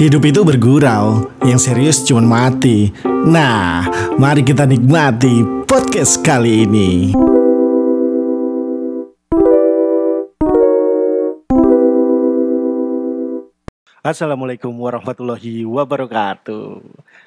Hidup itu bergurau, yang serius cuma mati. Nah, mari kita nikmati podcast kali ini. Assalamualaikum warahmatullahi wabarakatuh.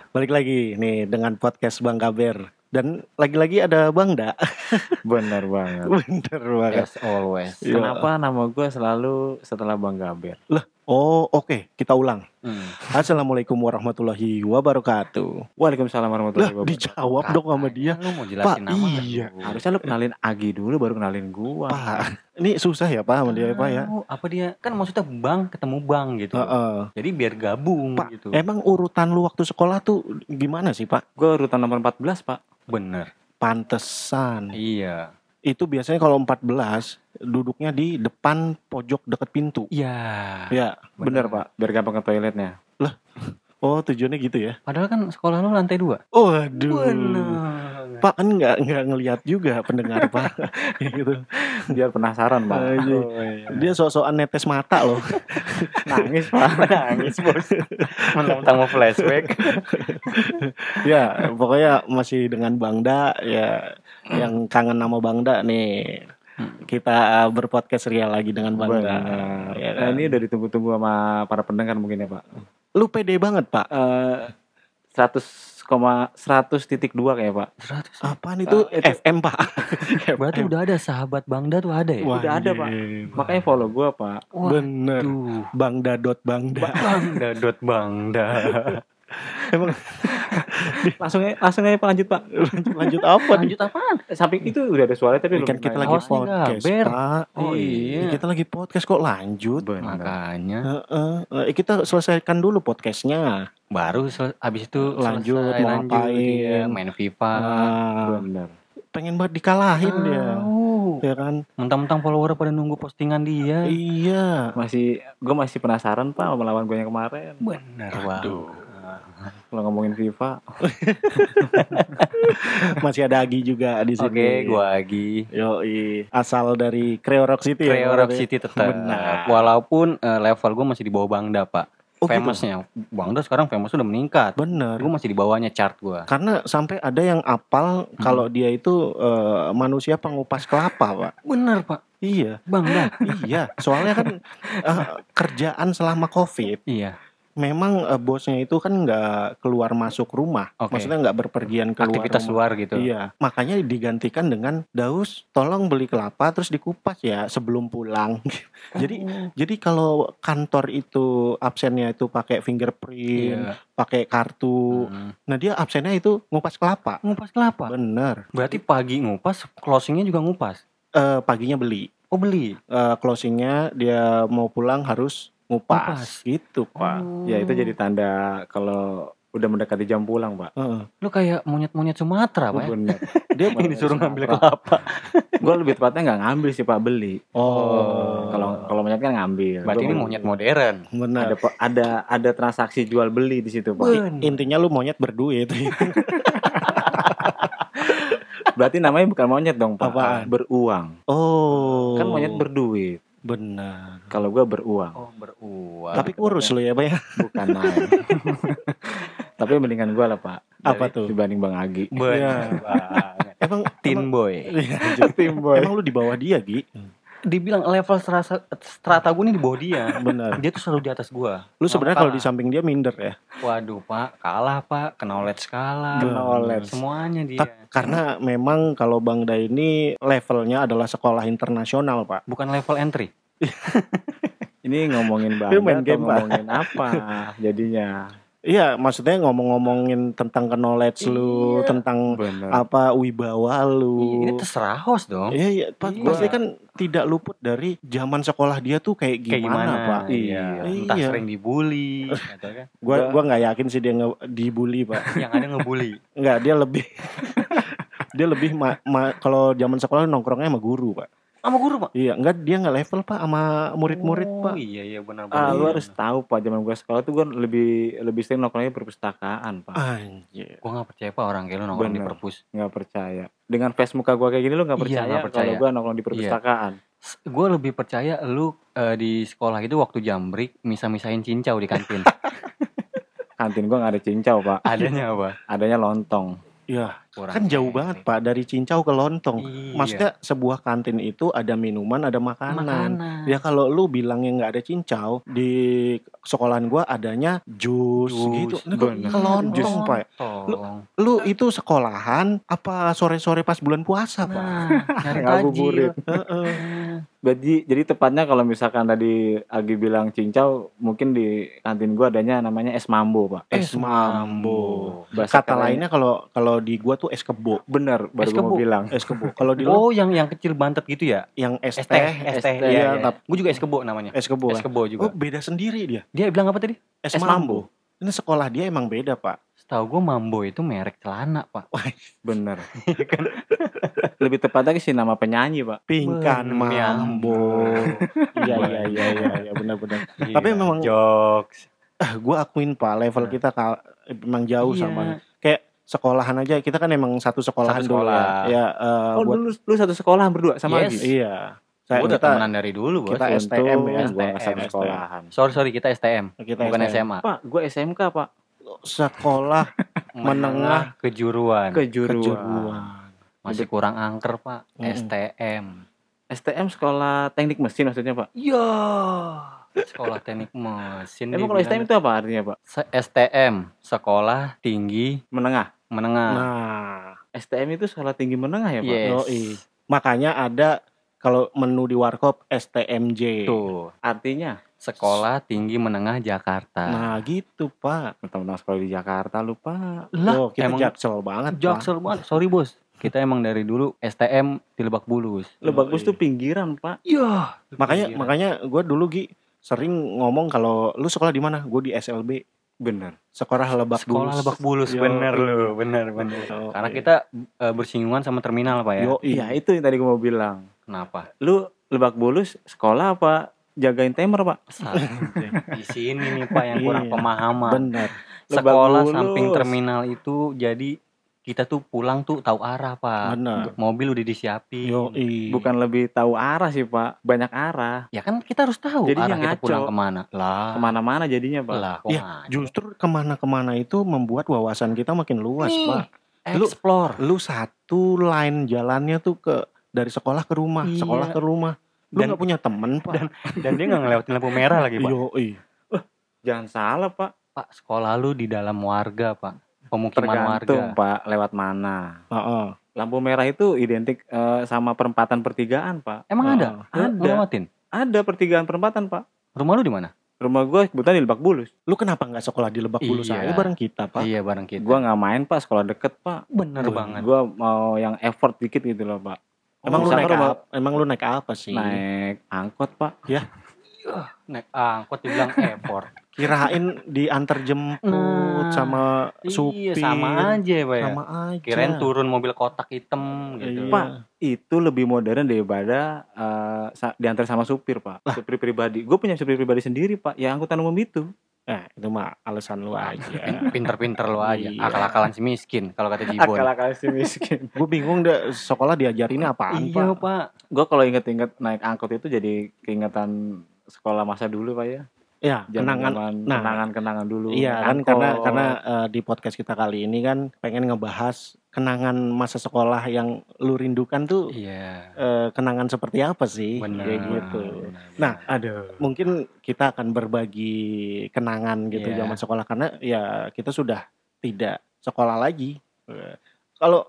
Balik lagi nih dengan podcast Bang Kaber dan lagi-lagi ada Bang Da. Bener banget. Bener banget. As always. Iya. Kenapa nama gue selalu setelah Bang Gaber? Oh, oke, kita ulang. Hmm. Assalamualaikum warahmatullahi wabarakatuh. Waalaikumsalam Lah, warahmatullahi wabarakatuh. dijawab dong sama dia. Lu mau jelasin Pak, nama kan iya. dulu. Harusnya lu kenalin Agi dulu baru kenalin gua. Pak, ini susah ya Pak sama dia Pak ya. Apa dia kan maksudnya bang ketemu bang gitu. Heeh. Jadi biar gabung Pak, gitu. emang urutan lu waktu sekolah tuh gimana sih Pak? Gue urutan nomor 14, Pak. Bener. Pantesan. Iya. Itu biasanya kalau 14 duduknya di depan pojok deket pintu. Iya. Ya. Bener, Pak. Biar gampang ke toiletnya. Oh, tujuannya gitu ya. Padahal kan sekolah lu lantai dua. Waduh. Bener. Pak kan nggak nggak ngelihat juga pendengar Pak. gitu. Biar penasaran, Pak. Oh, iya. Dia sok-sokan netes mata loh. Nangis, Pak. Nangis, Bos. Mentang-mentang mau flashback. ya, pokoknya masih dengan Bangda ya yang kangen nama Bangda nih. Kita berpodcast real lagi dengan Bangda. Ya Nah, kan? ini udah ditunggu-tunggu sama para pendengar mungkin ya, Pak. Lu pede banget, Pak. Eh 100, 100 titik dua kayak Pak. 100. Apaan itu? Eh, itu- FM, Pak. Berarti udah ada sahabat Bangda tuh ada ya? Wah, udah ada, Pak. Makanya follow gua, Pak. Bener. Tuh. Bangda dot Bangda. Bangda dot Bangda. Emang Langsung aja, langsung aja Pak lanjut, Pak. lanjut, lanjut apa nih? Lanjut apaan? Samping itu udah ada suara tapi kan kita lagi nih, podcast, Gaber. Pak. Oh iya. Kita lagi podcast kok lanjut. Bener. Makanya Heeh. Eh, kita selesaikan dulu podcastnya. baru sel- abis itu Lanjut, selesai, mau lanjut, ngapain. iya, main FIFA. Nah, Bener. pengen banget dikalahin dia. Ya kan? Mentang-mentang follower pada nunggu postingan dia. Iya. Masih gue masih penasaran Pak sama lawan gue yang kemarin. Bener Aduh. Kalau ngomongin FIFA, Masih ada Agi juga di sini. Oke, gua lagi. Yoi. Asal dari Creo Rock City ya. Creo Rock berarti? City tetap. Benar. Walaupun eh, level gue masih di bawah Bangda, Pak. Oh, gitu? Famousnya. Bangda sekarang famous udah meningkat. Bener. Gue masih di bawahnya chart gue. Karena sampai ada yang apal kalau dia itu eh, manusia pengupas kelapa, Pak. Bener, Pak. Iya. Bangda. iya. Soalnya kan eh, kerjaan selama COVID iya. Memang eh, bosnya itu kan nggak keluar masuk rumah. Oke. Maksudnya nggak berpergian keluar Aktivitas rumah. luar gitu. Iya, makanya digantikan dengan Daus, tolong beli kelapa terus dikupas ya sebelum pulang. jadi Oh. jadi kalau kantor itu absennya itu pakai fingerprint, Iya. pakai kartu. Hmm. Nah, dia absennya itu ngupas kelapa. Ngupas kelapa. Bener. Berarti pagi ngupas, closingnya juga ngupas. Eh, paginya beli. Oh beli. Eh, closingnya dia mau pulang harus ngupas. Ngupas. Gitu, Pak. Oh. ya itu jadi tanda kalau udah mendekati jam pulang Pak. Heeh. Lu kayak monyet-monyet Sumatera, Pak. Ya? Bener. Dia Ini disuruh ngambil kelapa. gue lebih tepatnya nggak ngambil sih Pak beli. Oh. Kalau kalau monyet kan ngambil. Berarti Gua ini monyet modern. benar. Ada ada ada transaksi jual beli di situ Pak. Ben. Intinya lu monyet berduit. Berarti namanya bukan monyet dong Pak. Apaan? Beruang. oh. Kan monyet berduit. Benar. Kalau gua beruang. Oh, beruang. Tapi kurus lu ya, Pak ya. bukan naik. Tapi mendingan gua lah Pak. Apa tuh? Dibanding Bang Agi. Bener Iya. Emang emang, boy. Iya, Tim boy. emang lu di bawah dia, Gi? Dibilang level strata, strata gue nih di bawah dia. Benar. Dia tuh selalu di atas gua. Lu sebenarnya kalau di samping dia minder ya. Waduh, Pak. Kalah, Pak. Knowledge kalah. Knowledge. Semuanya dia. Ta- Karena memang kalau Bangda ini levelnya adalah sekolah internasional, Pak. Bukan level entry. Ini ngomongin bangga main game, ngomongin apa jadinya? Iya, maksudnya ngomong-ngomongin tentang knowledge lu, Iya. tentang Bener. apa wibawa lu. Ini terserah host dong. Iya, iya, Pak. Iya. Pasti kan tidak luput dari zaman sekolah dia tuh kayak Kayak gimana, gimana, Pak. Iya. Entah Iya. sering dibully, atau kan? Gua Gua- gua nggak yakin sih dia nge- dibully, Pak. yang ada ngebully. Enggak, dia lebih dia lebih ma- ma- kalau zaman sekolah nongkrongnya sama guru, Pak. Sama guru, Pak. Iya, enggak dia nggak level, Pak, sama murid-murid, Oh, Pak. Iya, iya benar Ah, benar. lu harus tahu Pak, zaman gua sekolah tuh gua lebih lebih sering nongkrongnya di perpustakaan, Pak. Anjir. Gua gak percaya Pak orang kayak lu nongkrong di perpus. nggak percaya. Dengan face muka gua kayak gini lu nggak Iya, percaya, nggak percaya. kalau gua nongkrong di perpustakaan. Gue lebih percaya lu eh, di sekolah itu waktu jam break misa-misahin cincau di kantin. Kantin gua nggak ada cincau, Pak. Adanya apa? Adanya lontong. Ya, Kurang kan jauh banget Pak dari cincau ke lontong. Iya. Maksudnya sebuah kantin itu ada minuman, ada makanan. makanan. Ya kalau lu bilangnya nggak ada cincau di sekolahan gua adanya jus, Jus, gitu. Nah, ke lontong, Jus. Pak. Lontong. Lu itu sekolahan apa sore-sore pas bulan puasa, Pak? Nah, nyari Ngabuburit. Jadi jadi tepatnya kalau misalkan tadi Agi bilang cincau, mungkin di kantin gua adanya namanya es mambo, Pak. Es mambo. Bahasa Kata lainnya kalau kalau di gua tuh es kebo. bener baru Es kebo. bilang. Es kebo. Kalau di Oh, yang yang kecil bantet gitu ya? yang es teh, es teh. Iya, iya, iya. tap- Gue juga es kebo namanya. es kebo. Es kan? kebo Oh, juga. beda sendiri dia. Dia bilang apa tadi? Es, Es mambo. Ini sekolah dia emang beda, Pak. Setahu gue Mambo itu merek celana, Pak. Bener. Lebih tepatnya sih nama penyanyi, Pak. Pingkan mambo. Iya, iya, iya, iya, iya, benar-benar. Tapi Iya, memang- jokes. Ah, gua akuin Pak, level kita kal- emang jauh Iya. sama sekolahan aja kita kan emang satu sekolahan Satu dulu sekolah. ya. Ya eh, Oh, buat dulu lu satu sekolahan berdua sama Yes. Agi? iya. Saya udah kita temenan dari dulu, Bos. kita STM ya, Untung gua STM. sekolahan. Sorry, sorry, kita STM, kita bukan STM. SMA. Pak, gue SMK, Pak. sekolah Menengah kejuruan. Kejuruan. kejuruan. Masih kurang angker, Pak. Mm. STM. STM sekolah teknik mesin maksudnya, Pak. Iya. Sekolah teknik mesin. Emang kalau STM itu apa artinya, Pak? STM, Sekolah Tinggi Menengah. Menengah. Nah, STM itu sekolah tinggi menengah ya, Pak? Yes. Yoi. makanya ada kalau menu di warkop STMJ. Tuh, Artinya Sekolah Tinggi Menengah Jakarta. Nah, gitu, Pak. teman-teman sekolah di Jakarta lupa. lah, Oh, kita emang jaksel banget, Pak. jaksel banget. Sorry, Bos. Kita emang dari dulu STM di Lebak Bulus. Lebak Oh, Bulus tuh pinggiran, Pak. Iya. Makanya makanya gue dulu Gi sering ngomong kalau lu sekolah di mana? Gue di SLB. Bener. Sekolah Lebak Sekolah Bulus. Lebak Bulus, Yo. bener lu, bener bener. Yo, Karena iya. kita eh, bersinggungan sama terminal, Pak ya. Yo, Iya, itu yang tadi gue mau bilang. Kenapa? Lu Lebak Bulus sekolah apa jagain timer, Pak? Di sini nih Pak yang kurang Iya. pemahaman. bener. Lebak Sekolah Bulus. samping terminal itu jadi kita tuh pulang tuh tahu arah, Pak. Bener. Mobil udah disiapin. Yo, Bukan lebih tahu arah sih, Pak. Banyak arah. Ya kan kita harus tahu Jadinya arah kita ngaco. pulang ke mana. Lah. Ke mana-mana jadinya, Pak. Lah, kok Ya, ngaco? Justru ke mana-kemana itu membuat wawasan kita makin luas, Nih, Pak. Lu- Explore. Lu satu line jalannya tuh ke dari sekolah ke rumah, Iya. sekolah ke rumah. Lu Dan- nggak punya temen, Pak. dan- Dan dia nggak ngelewatin lampu merah lagi, Pak. Yo, Jangan salah, Pak. Pak, sekolah lu di dalam warga, Pak. Pemukiman Tergantung, warga. Pak, lewat mana. Heeh. Lampu merah itu identik eh, sama perempatan pertigaan, Pak. Emang ada? Heeh. Lu- lu Ada. Ada pertigaan perempatan, Pak. Rumah lu di mana? Rumah gue kebetulan di Lebak Bulus. Lu kenapa nggak sekolah di Lebak Bulus Iya. aja bareng kita, Pak? Iya, bareng kita. Gue nggak main, Pak. Sekolah deket, Pak. bener Tuh, banget. Gue mau yang effort dikit gitu loh, Pak. Emang lu naik apa? Emang lu naik apa sih? Naik angkot, Pak. Naik angkot dibilang effort. Kirain diantar jemput Nah, sama iya, supir. sama aja, Pak ya. Sama aja. Kirain turun mobil kotak hitam gitu. Iya. Pak, Itu lebih modern daripada sa- diantar sama supir, Pak. Supir pribadi. Gue punya supir pribadi sendiri, Pak. Ya angkutan umum itu. Eh, itu mah alasan lu aja. Pinter-pinter lo aja. Iya. Akal-akalan si miskin kalau kata Jibon. Akal-akal si miskin. Gue bingung deh sekolah diajarinnya apaan, Iya, Pak? Pak. gue kalau inget-inget naik angkot itu jadi keingetan sekolah masa dulu, Pak ya. Ya, kenangan Zaman nah. kenangan-kenangan dulu. Iya kan karena karena eh, di podcast kita kali ini kan pengen ngebahas kenangan masa sekolah yang lu rindukan tuh Iya. eh, kenangan seperti apa sih? Benar. Kayak gitu. benar. Nah, aduh. mungkin kita akan berbagi kenangan gitu Iya. zaman sekolah karena ya kita sudah tidak sekolah lagi. Eh, Kalau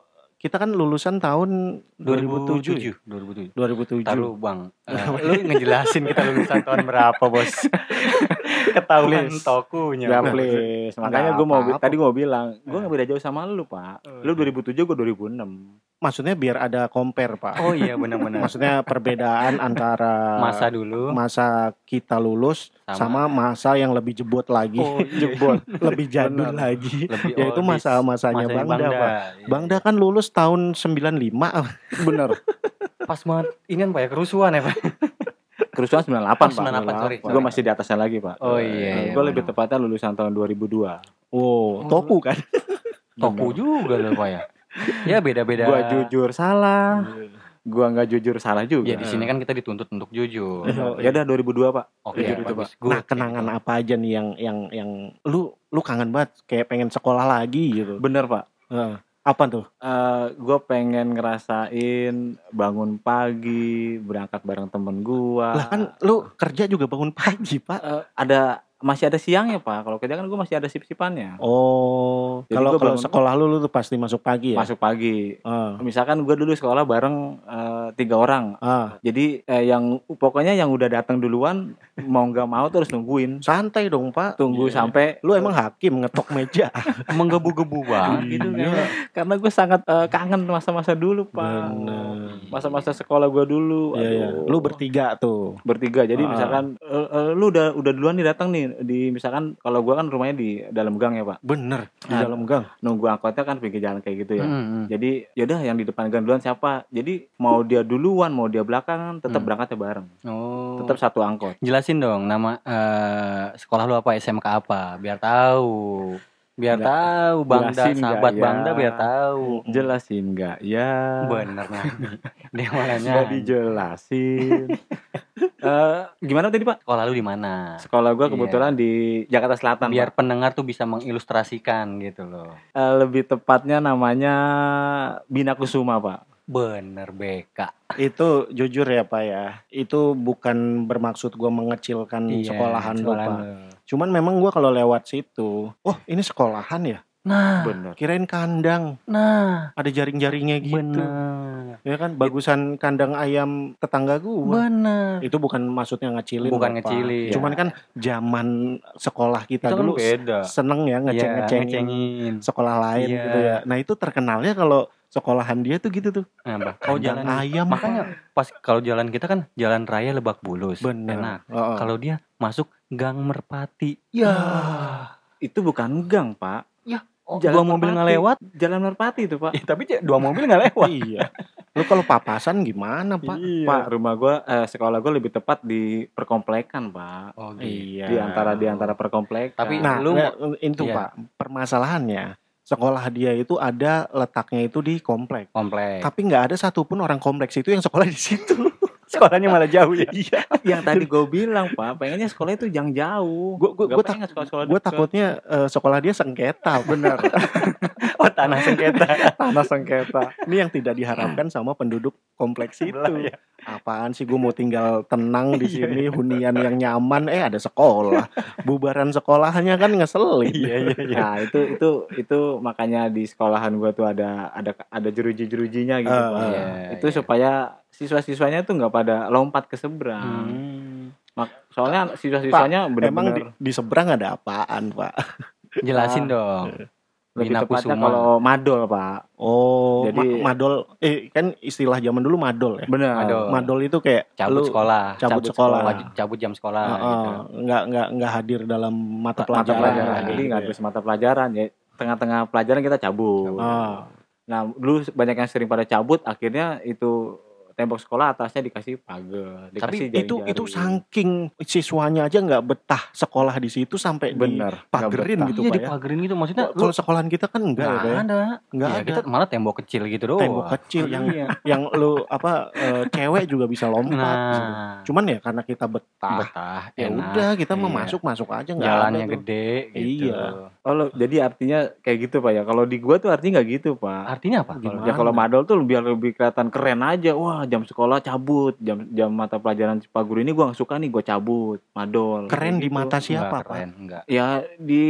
kita kan lulusan tahun 2007. ya? 2007. 2007. Taruh bang, Eh, lu ngejelasin kita lulusan tahun berapa bos? Ketahuan tokunya. Ya Nah, please. Makanya nggak gue mau tadi gue mau bilang, gue Nah. gak beda jauh sama lu, Pak. Oh, Lu iya. 2007, gue 2006. Maksudnya biar ada compare, Pak. Oh iya benar-benar. Maksudnya perbedaan antara Masa dulu masa kita lulus sama, Sama- masa yang lebih jebot lagi, Oh, iya. jebot, lebih jadul lagi. lebih Yaitu masa-masanya Masanya Bangda, Pak. Iya. Bangda kan lulus tahun 95. Bener. Pas banget ini kan Pak ya kerusuhan ya Pak. Kerusuhan 98, Oh, Pak. 98, sorry, Gue masih di atasnya lagi, Pak. Oh iya. gue lebih tepatnya lulusan tahun 2002. Wow, toku kan? Toku juga loh Pak ya. Ya beda-beda. Gue jujur salah. gua nggak jujur salah juga. Ya di sini kan kita dituntut untuk jujur. Iya. Ya udah 2002 pak. Oke, Jujur itu, bagus. Nah, kenangan apa aja nih yang yang yang lu lu kangen banget kayak pengen sekolah lagi gitu. Bener pak. Heeh. Apa tuh? Eh gue pengen ngerasain bangun pagi, berangkat bareng temen gua. Lah kan lu kerja juga bangun pagi, Pak. Eh, ada masih ada siangnya pak. Kalau kerja kan gue masih ada sip-sipannya. Oh, Jadi kalau kalau sekolah lu lu tuh pasti masuk pagi ya? Masuk pagi. Ah, Misalkan gue dulu sekolah bareng eh, tiga orang. ah, Jadi eh, yang pokoknya yang udah datang duluan mau nggak mau terus nungguin. santai dong, Pak. Tunggu Iya. sampai Lu emang hakim ngetok meja. Menggebu-gebu banget gitu Iya. kan. karena gue sangat eh, kangen masa-masa dulu pak. Masa-masa sekolah gue dulu. Iya, iya. aduh. Lu bertiga tuh. bertiga jadi Ah. misalkan eh, eh, lu udah udah duluan nih datang nih di misalkan kalau gua kan rumahnya di dalam gang ya pak Bener, di Ah. dalam gang. nunggu angkotnya kan pinggir jalan kayak gitu ya Hmm, jadi yaudah yang di depan gang duluan siapa jadi mau dia duluan mau dia belakangan tetap Hmm. berangkatnya bareng Oh. tetap satu angkot Jelasin dong nama eh, sekolah lu apa, SMK apa, biar tahu. Biar Nggak- tahu Bangda, jelasin nggak sahabat ya? Bangda biar tahu. jelasin nggak ya Bener nanti. Dia malah nggak nyanyi. dijelasin Eh, gimana tadi pak Sekolah lu di mana? sekolah gua Iya. kebetulan di Jakarta Selatan Biar Pak. pendengar tuh bisa mengilustrasikan gitu loh. Eh, lebih tepatnya namanya Bina Kusuma pak Bener BK. Itu jujur ya, Pak ya. Itu bukan bermaksud gua mengecilkan Iya, sekolahan lu, Pak. Cuman memang gua kalau lewat situ, oh, ini sekolahan ya? Nah, bener Kirain kandang, nah, ada jaring-jaringnya gitu. bener. Ya kan bagusan kandang ayam tetangga gua. Bener. Itu bukan maksudnya ngecilin, Bukan Bapak. ngecilin. Cuman kan zaman sekolah kita Itu kan dulu beda. seneng ya Iya, ngeceng-ngecengin ngecengin. sekolah lain Iya. gitu ya. Nah, itu terkenalnya kalau sekolahan dia tuh gitu tuh. Nah, kalau jalan ayam makanya pas kalau jalan kita kan jalan raya Lebak Bulus. bener. Enak. Heeh. Kalau dia masuk Gang Merpati. Ya. itu bukan gang pak Oh, Jalan dua mobil nggak lewat. Jalan Merpati itu pak Eh, tapi dua mobil nggak lewat. iya. Lu kalau papasan gimana, Pak? Iya. Pak, rumah gua eh, sekolah gua lebih tepat di perkomplekan, Pak. Oh, gitu. Iya. Di antara di antara perkomplekan. Tapi Nah, Lu itu iya. Pak, permasalahannya sekolah dia itu ada letaknya itu di komplek. komplek. Tapi nggak ada satupun orang kompleks itu yang sekolah di situ. Sekolahnya malah jauh ya. Iya. yang tadi gua bilang, Pak, pengennya sekolah itu yang jauh. Gua gua Nggak gua, pengen sekolah-sekolah gua deket. takutnya eh, sekolah dia sengketa, benar. Oh, tanah sengketa. Tanah sengketa. Ini yang tidak diharapkan sama penduduk kompleks itu. Sebelah, ya. Apaan sih gue mau tinggal tenang di sini hunian yang nyaman eh ada sekolah. Bubaran sekolahnya kan ngeselin. Iya, iya, iya. Nah, itu itu itu makanya di sekolahan gua tuh ada ada ada jeruji-jerujinya gitu, Ah, Pak. iya, itu iya. supaya siswa-siswanya tuh nggak pada lompat ke seberang. Hmm. Mak- soalnya siswa-siswanya Emang di, benar-benar di seberang ada apaan, Pak? Jelasin dong. lebih Bina tepatnya Kusuma. kalau madol, Pak. Oh, Jadi- ma- madol eh kan istilah zaman dulu madol ya. Benar. Madol. Madol itu kayak Cabut lu, sekolah. cabut sekolah. Wajib cabut jam sekolah Heeh, gitu. nggak nggak nggak hadir dalam mata Mata pelajaran. pelajaran. Jadi gitu nggak harus mata pelajaran ya. Tengah-tengah pelajaran kita cabut. Ah. Nah, dulu banyak yang sering pada cabut, akhirnya itu tembok sekolah atasnya dikasih pagar, Tapi dikasih itu jaring-jaring. itu saking siswanya aja nggak betah sekolah di situ sampai bener dipagerin gitu iya Pak ya. dipagerin gitu maksudnya Kalau sekolahan kita kan enggak ya, ya? ada. Enggak Iya, ada. kita malah tembok kecil gitu doang. Tembok kecil yang Iya. yang lu apa eh, cewek juga bisa lompat. gitu. Nah, Cuman ya karena kita betah, betah, ya enak. udah kita mau Iya. masuk masuk aja nggak Jalannya ada gede gitu. Iya. Oh, lo- jadi artinya kayak gitu pak ya. Kalau di gua tuh artinya nggak gitu pak. Artinya apa? Gimana? Ya kalau madol tuh biar lebih kelihatan keren aja. Wah jam sekolah cabut, jam jam mata pelajaran Cipaguru ini gua nggak suka nih gua cabut, madol. Keren Kayak di gitu. mata siapa Enggak Pak? keren, enggak. Ya di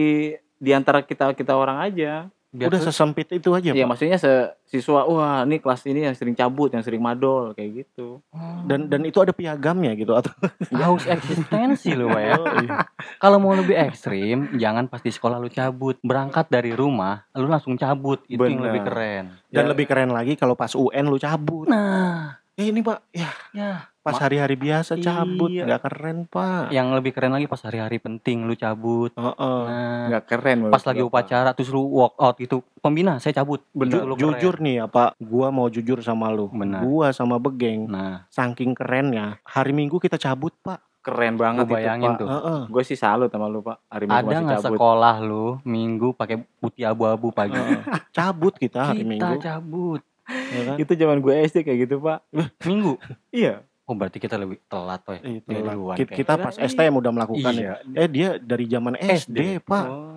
di antara kita kita orang aja. Biar Udah tuh- sesempit itu aja Ya Pak. maksudnya se siswa wah ini kelas ini yang sering cabut, yang sering madol kayak gitu. Dan dan itu ada piagamnya gitu atau haus eksistensi lu Pak ya. Oh, iya. Kalau mau lebih ekstrim, jangan pas di sekolah lu cabut. Berangkat dari rumah, lu langsung cabut. Itu yang Bener. lebih keren. Dan Ya. lebih keren lagi kalau pas UN lu cabut. Nah, Ya ini Pak, ya ya. Pas hari-hari biasa cabut Iya. nggak keren Pak. Yang lebih keren lagi pas hari-hari penting lu cabut. Heeh. Nah, Nggak keren. pas lagi gua, upacara terus lu walk out gitu. Pembina, saya cabut. Bener, Itu lu keren. jujur nih ya Pak, gua mau jujur sama lu. Benar. Gua sama Begeng, Nah, saking kerennya, hari Minggu kita cabut Pak. Keren banget Lu bayangin itu, Pak. tuh. Heeh. Gue sih salut sama lu, Pak. Hari Minggu ada nggak sekolah lu minggu pakai putih abu-abu pagi? Heeh. cabut kita hari Kita Minggu. cabut. ya kan? Itu zaman gue SD kayak gitu, Pak. Minggu. Iya. Oh berarti kita lebih telat Dia lah. duluan Kita, kita pas STM udah melakukan Iya. ya. Eh dia dari zaman SD, Pak. Oh.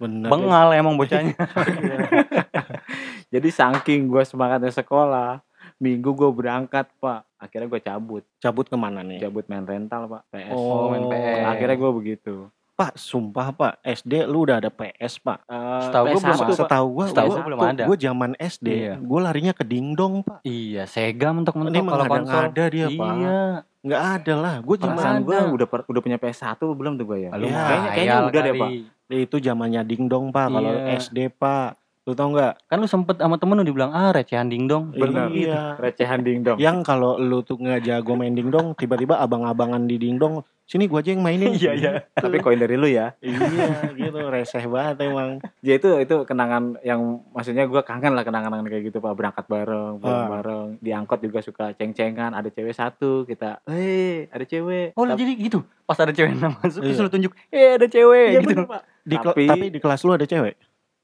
Bener. Bengal emang bocahnya. Jadi saking gue semangatnya sekolah, minggu gue berangkat, Pak. Akhirnya gue cabut. Cabut ke mana nih? Cabut main rental, Pak. PS. Oh, main PS. Akhirnya gue begitu. Pak, sumpah Pak, SD lu udah ada PS Pak. Eh, Setahu gua PS1, belum Pak. Setahu gua, Setahu gua, gua belum ada. Gua zaman SD, Iya. gua larinya ke dingdong Pak. iya, Sega mentok-mentok Ini kalau konsol. mengada-ngada dia Pak. Iya. Nggak ada lah. Gua zaman gue ada. udah per- udah punya PS1 belum tuh gue ya? Lu Iya. mah Kayaknya- kayaknya udah deh. Pak. itu zamannya dingdong Pak. Kalau Iya. SD Pak, lu tau nggak? Kan lu sempet sama temen lu dibilang ah recehan dingdong. Bener. Iya. Recehan dingdong. Yang kalau lu tuh nggak jago main dingdong, tiba-tiba abang-abangan di dingdong, sini gua aja yang mainin. Iya, iya. Tapi koin dari lu ya. iya, gitu reseh banget emang. Ya itu itu kenangan yang maksudnya gue kangen lah kenangan kayak gitu Pak. Berangkat bareng, pulang Ah. bareng. Di angkot juga suka ceng-cengan. Ada cewek satu, kita, eh ada cewek. Oh Tapi- jadi gitu. Pas ada cewek yang masuk terus Iya. lu tunjuk, "Eh ada cewek." Iya gitu. bener, Pak. Di Tapi- tapi di kelas lu ada cewek.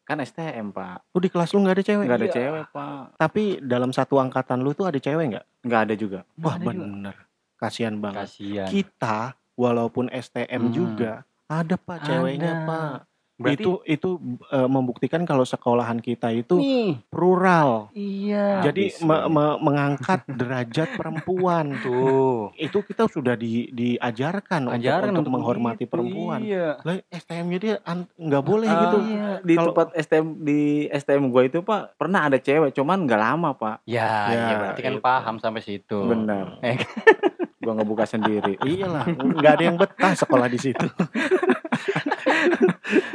Kan STM Pak. Lu di kelas lu nggak ada cewek. Nggak ada Iya. cewek Pak. Tapi dalam satu angkatan lu tuh ada cewek nggak? Nggak ada juga. Wah Ada juga. bener. Kasihan banget. Kasihan. Kita walaupun STM Hmm. juga ada pak ceweknya Ada. pak. Berarti itu itu eh, membuktikan kalau sekolahan kita itu nih. plural. Iya. Jadi me- me- mengangkat derajat perempuan. tuh. Itu kita sudah di, diajarkan untuk- Ajaran untuk, untuk menghormati begitu, perempuan. Iya. Lah STM-nya dia an- nggak boleh Ah, gitu. Iya. Di Kalau- tempat STM di STM gue itu Pak pernah ada cewek, cuman nggak lama Pak. Ya, Ya, ya, berarti kan itu. paham sampai situ. Bener. Eh, Gue ngebuka sendiri. Iyalah, nggak ada yang betah sekolah di situ.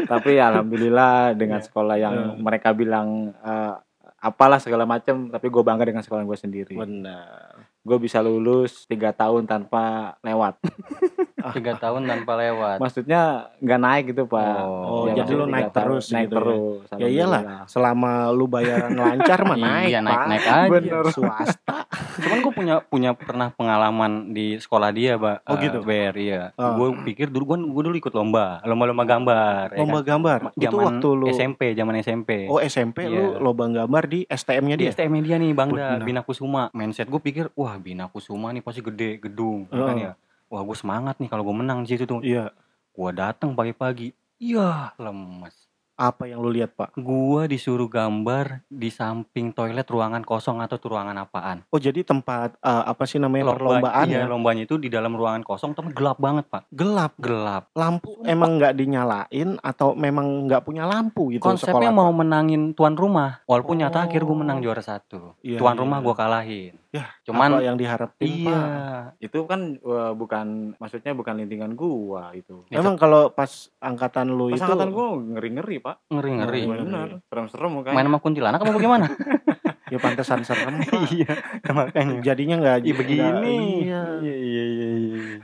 Tapi alhamdulillah dengan Iya. sekolah yang Hmm. mereka bilang eh, apalah segala macam, tapi gue bangga dengan sekolah gue sendiri. Benar. Gue bisa lulus tiga tahun tanpa lewat. tiga tahun tanpa lewat. Maksudnya nggak naik gitu pak. Oh, Ya, jadi lu naik tahun, terus naik gitu ya? terus. Ya iyalah, selama lu bayaran lancar mah naik, iya, Pak. naik-naik aja. Bener. Swasta. Cuman gue punya punya pernah pengalaman di sekolah dia, Mbak. Oh, gitu? Ber, iya. Ah. Gue pikir dulu gue gue dulu ikut lomba, lomba-lomba gambar. ya Lomba kan? gambar. Itu Zaman waktu lu SMP, zaman SMP. Oh SMP lu Iya. lomba gambar di STM-nya di dia. STM dia nih Bangda. Bina Kusuma. Mindset gue pikir, wah Bina Kusuma nih pasti gede gedung, ya kan ya. Wah gue semangat nih kalau gue menang di situ tuh. Iya. Gue datang pagi-pagi, iya lemes. Apa yang lu lihat, Pak? Gua disuruh gambar di samping toilet ruangan kosong atau tuh ruangan apaan. Oh, jadi tempat eh, apa sih namanya Lomba- perlombaan iya, ya? lombanya itu di dalam ruangan kosong tapi gelap banget, Pak. Gelap. Gelap. Lampu emang nggak dinyalain atau memang nggak punya lampu gitu Konsepnya sekolah, mau Pak? menangin tuan rumah. Walaupun nyata akhir gue Oh. menang juara satu. Iya, tuan iya. rumah gue kalahin. Ya, Cuman apa yang diharapin, iya. Pak? itu kan eh, bukan maksudnya bukan lintingan gua itu. Itu- Emang kalau pas angkatan lu Pas itu angkatan gua ngeri-ngeri pak. Ngeri-ngeri. Oh, Bener, serem-serem Main mukanya. sama kuntilanak apa bagaimana? ya pantesan serem, Pak. iya, makanya. Jadinya nggak Ih, begini. nggak- Iya. Iya, iya, iya, iya.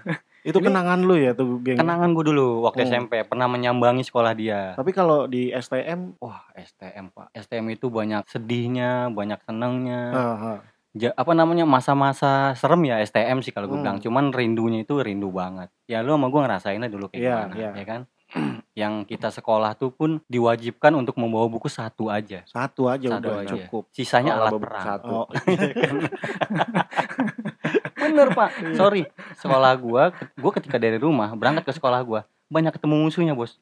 Itu kenangan lu ya tuh, geng. Kenangan gue dulu waktu Hmm. SMP pernah menyambangi sekolah dia. Tapi kalau di STM, Wah, STM, Pak. STM itu banyak sedihnya, banyak senangnya. ah, ah. Ja- apa namanya masa-masa serem ya STM sih kalau gue Hmm. bilang cuman rindunya itu rindu banget ya lu sama gue ngerasainnya dulu kayak Iya, gimana iya. ya kan yang kita sekolah tuh pun diwajibkan untuk membawa buku satu aja satu aja Satu udah aja. cukup. sisanya Oh, alat perang satu. Oh, bener pak Iya. sorry sekolah gua gua ketika dari rumah berangkat ke sekolah gua banyak ketemu musuhnya bos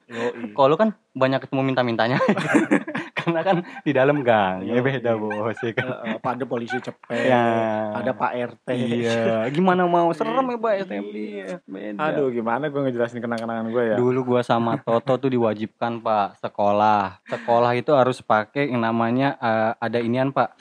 kalau lu kan banyak ketemu minta-mintanya karena kan di dalam gang ya beda bos ya kan Eh, eh, ada polisi cepet, ya ada Pak RT. iya gimana mau serem ya pak STM beda Aduh gimana gua ngejelasin kenangan-kenangan gua ya. Dulu gua sama Toto tuh diwajibkan Pak sekolah. Sekolah itu harus pakai yang namanya eh, ada inian Pak.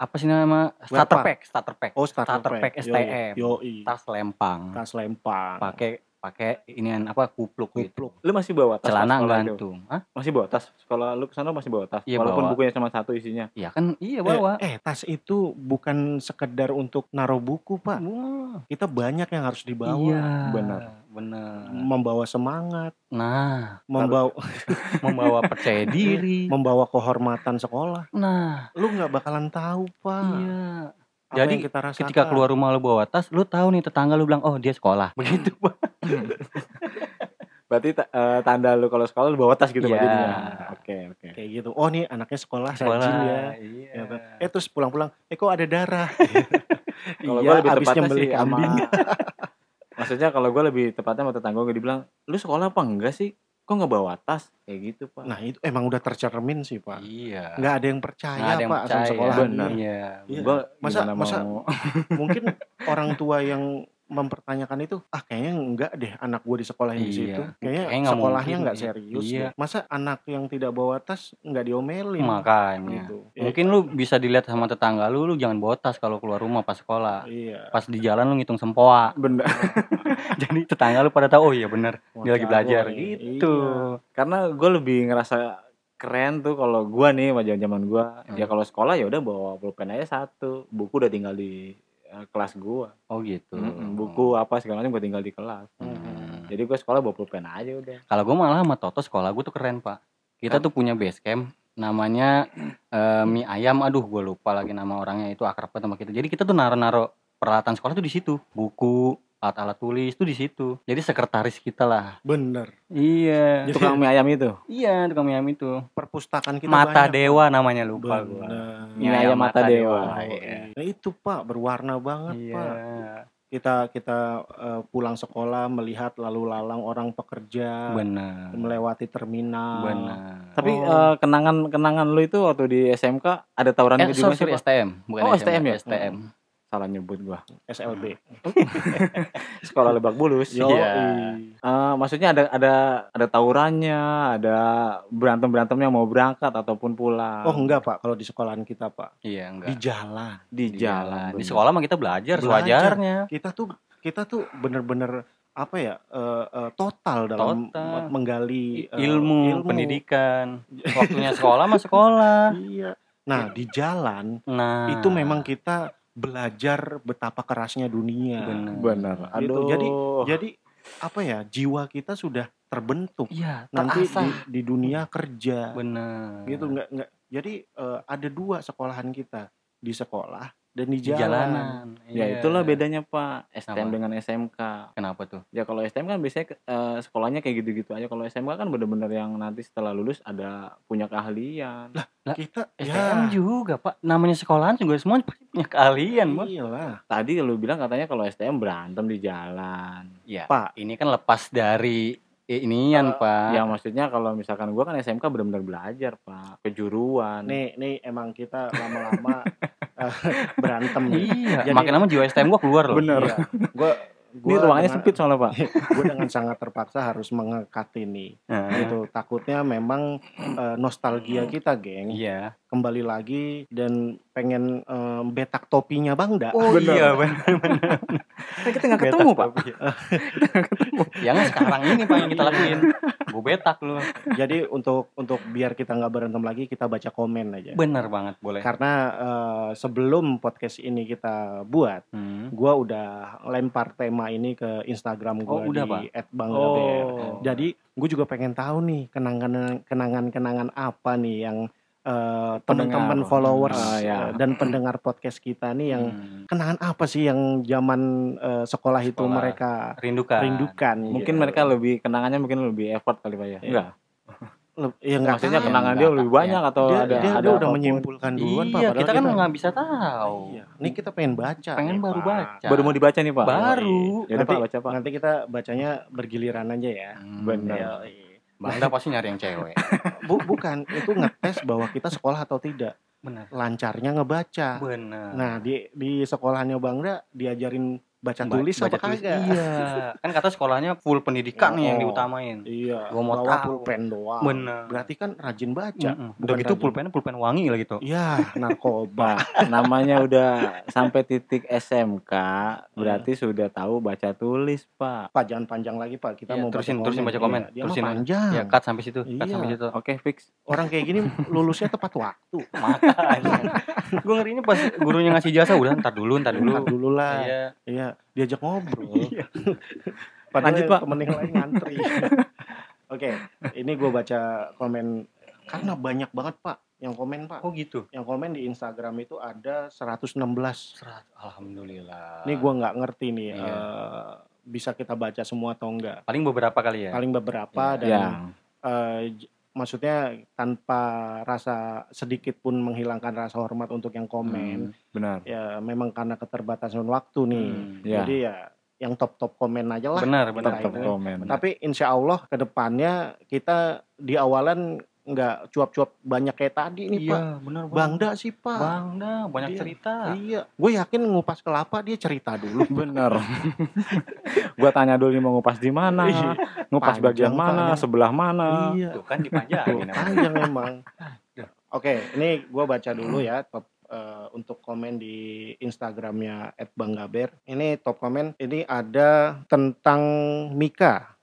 Apa sih nama? Starter pack, starter pack. Oh, starter, Starter pack pack. STM. Yoi. Tas lempang. Tas lempang. Pakai pakai inian apa kupluk gitu. kupluk. Lu masih bawa tas Celana gantung. Hah? Masih bawa tas. Sekolah lu ke sana masih bawa tas. Iya, Walaupun bawa. bukunya cuma satu isinya. Iya kan? Iya bawa. Eh, eh, tas itu bukan sekedar untuk naruh buku, Pak. Wah. Kita banyak yang harus dibawa. Iya. Benar. Benar. Membawa semangat, Nah, membawa membawa percaya diri. membawa kehormatan sekolah. Nah, Lu nggak bakalan tahu, Pak. iya. Apa Jadi, yang kita rasakan. Ketika keluar rumah lu bawa tas, lu tahu nih tetangga lu bilang, "Oh, dia sekolah." Begitu, Pak. Berarti eh, tanda lu kalau sekolah lu bawa tas gitu Pak, Iya. jadinya. Oke, oke. kayak gitu oh nih anaknya sekolah, Sekolah. rajin ya Iya. Ya, eh terus pulang-pulang eh kok ada darah Kalau iya gua lebih tepatnya sama kambing Maksudnya kalau gue lebih tepatnya sama tetangga gue dibilang, "Lu sekolah apa enggak sih? Kok nggak bawa tas?" Kayak gitu, Pak. nah itu emang udah tercermin sih pak Iya. nggak ada yang percaya Nggak ada yang pak sama percaya. sekolah Benar. Iya. Iya. Gua Masa- masa- mau mungkin orang tua yang mempertanyakan itu ah kayaknya enggak deh anak gue di sekolah di Iya. situ kayaknya Kayaknya sekolahnya nggak serius Iya. deh. masa anak yang tidak bawa tas nggak diomelin Makanya. gitu Mungkin lu bisa dilihat sama tetangga lu, lu jangan bawa tas kalau keluar rumah pas sekolah. iya Pas di jalan lu ngitung sempoa. bener Jadi tetangga lu pada tahu oh iya bener Wah, dia lagi belajar nih. gitu. Iya. karena gue lebih ngerasa keren tuh kalau gua nih sama zaman gua Hmm. ya kalau sekolah ya udah bawa pulpen aja satu buku udah tinggal di kelas gua Oh gitu. Mm-mm, buku apa segala macam gua tinggal di kelas Hmm. jadi gua sekolah bawa pulpen aja udah Kalau gue malah sama Toto sekolah gue tuh keren pak. Kita tuh punya base camp namanya eh, mie ayam. Aduh gue lupa lagi nama orangnya itu akrab banget sama kita. Jadi kita tuh naro-naro peralatan sekolah tuh di situ. Buku, alat-alat tulis tuh di situ. Jadi sekretaris kita lah. bener Iya. Jadi- tukang mie ayam itu Iya tukang mie ayam itu. perpustakaan kita Mata banyak, Dewa namanya lupa. Bener. Mie ayam mata dewa. Iya. Nah, itu pak berwarna banget Iya. pak kita kita eh, pulang sekolah melihat lalu lalang orang pekerja Benar. melewati terminal Benar. tapi Oh. eh, kenangan kenangan lu itu waktu di SMK ada tawuran Eh, gitu juga sorry, sih? STM, bukan Oh, SMK, STM ya? STM. Salah nyebut gua SLB sekolah Lebak Bulus Yo, Iya. Eh, maksudnya ada ada ada tawurannya, ada berantem berantemnya mau berangkat ataupun pulang. oh enggak pak kalau di sekolahan kita pak Iya, enggak. di jalan di Di jalan. Di sekolah mah kita belajar, Belajar. sewajarnya. kita tuh kita tuh bener-bener apa ya eh, eh, total dalam Total. menggali eh, ilmu, pendidikan. Waktunya sekolah mah sekolah. iya nah di jalan Nah, itu memang kita belajar betapa kerasnya dunia benar. Gitu. Aduh. Jadi jadi apa ya jiwa kita sudah terbentuk Iya, nanti di, di dunia kerja Benar. gitu nggak nggak jadi eh, ada dua sekolahan kita di sekolah dan di Di jalan, jalanan. ya Iya. itulah bedanya Pak STM Apa? dengan SMK. Kenapa tuh? Ya kalau STM kan biasanya eh, sekolahnya kayak gitu-gitu aja. Kalau SMK kan bener-bener yang nanti setelah lulus ada punya keahlian. Lah, kita STM ya juga, Pak. Namanya sekolahan juga semuanya pasti punya keahlian, Bos. iyalah Tadi lu bilang katanya kalau STM berantem di jalan. Iya. Pak. Ini kan lepas dari eh, inian, Pak. Ya maksudnya kalau misalkan gua kan SMK bener-bener belajar Pak. Kejuruan. nih nih emang kita lama-lama berantem nih Iya, Jadi- makin lama jiwa STM gua keluar loh. Bener. gue Ini ruangannya sempit soalnya Pak. gue dengan sangat terpaksa harus mengekat ini Nah, gitu takutnya memang eh, nostalgia kita geng Iya. kembali lagi dan pengen eh, betak topinya bangda Oh Bener. iya, benar. Kita nggak ketemu Pak. Yang sekarang ini Pak yang kita lakuin. Gue betak lu. jadi untuk untuk biar kita nggak berantem lagi kita baca komen aja Bener banget, boleh. karena eh, sebelum podcast ini kita buat Hmm. gua udah lempar tema ini ke Instagram gua Oh, udah, di Pak? @banggaber. Oh. Jadi gue juga pengen tahu nih kenangan kenangan kenangan apa nih yang eh, teman-teman followers Ah, ya. eh, dan pendengar podcast kita nih yang Hmm. kenangan apa sih yang zaman eh, sekolah, itu Sekolah. mereka rindukan. rindukan? Mungkin gitu. mereka lebih kenangannya mungkin lebih effort kali Pak ya. Iya. Enggak. Ya nggak Maksudnya tahu. kenangan dia lebih banyak atau dia, ada dia, ada dia udah apa pun. menyimpulkan duluan Pak, Iya, padahal kita kan nggak bisa tahu. Iya. Ini kita pengen baca. Pengen nih, baru Pak. baca. Baru mau dibaca nih Pak. Baru. Ya udah Pak baca Pak. Nanti kita bacanya bergiliran aja ya. Hmm. Bener. Bangda pasti nyari yang cewek. Bu, bukan, itu ngetes bahwa kita sekolah atau tidak. Bener. Lancarnya ngebaca. Bener. Nah, di di sekolahannya Bangda diajarin baca Ba- tulis baca apa tulis. kagak? Iya. Kan kata sekolahnya full pendidikan nih yang Oh. diutamain. Iya, Gua mau bawa tahu. pulpen doang. Bener. Berarti kan rajin baca. Mm-mm. bukan Udah gitu pulpennya pulpen wangi lah gitu. Iya, narkoba. Pak, namanya udah sampai titik SMK, berarti sudah tahu baca tulis, Pak. Pak, jangan panjang lagi, Pak. Kita Iya, mau terusin- baca terusin baca komen. Iya, dia Terusin. panjang. Ya, cut sampai situ. Cut Iya. sampai situ. Oke, fix. Orang kayak gini lulusnya tepat waktu. Makanya. gue ngerinya pas gurunya ngasih jasa udah ntar dulu, ntar dulu. Ntar dulu lah. Iya. Iya, diajak ngobrol. Iya. Padahal Lanjut, Pak. temen yang lain ngantri. Oke, ini gue baca komen karena banyak banget Pak yang komen Pak. Oh gitu. Yang komen di Instagram itu ada 116. Serat. Alhamdulillah. Ini gue nggak ngerti nih Iya. eh, bisa kita baca semua atau enggak. Paling beberapa kali ya. Paling beberapa Iya. dan Ya. j- maksudnya tanpa rasa sedikit pun menghilangkan rasa hormat untuk yang komen. Hmm. Benar. Ya memang karena keterbatasan waktu nih. Hmm. Ya. Jadi ya yang top-top komen aja lah. Benar, benar. Top ini. komen. Tapi insya Allah ke depannya kita di awalan nggak cuap-cuap banyak kayak tadi nih Pak. Iya, benar. Bangda sih Pak. Bangda, banyak Dia- cerita. Iya, gue yakin ngupas kelapa dia cerita dulu. Bener. gua tanya dulu nih mau ngupas di mana, Iya. ngupas Panjang, bagian mana, Pak. sebelah mana. iya. Tuh kan dipanjangin. namanya. Panjang emang. Oke, ini gue baca dulu ya top eh, untuk komen di Instagramnya @banggaber. Ini top komen ini ada tentang Mika.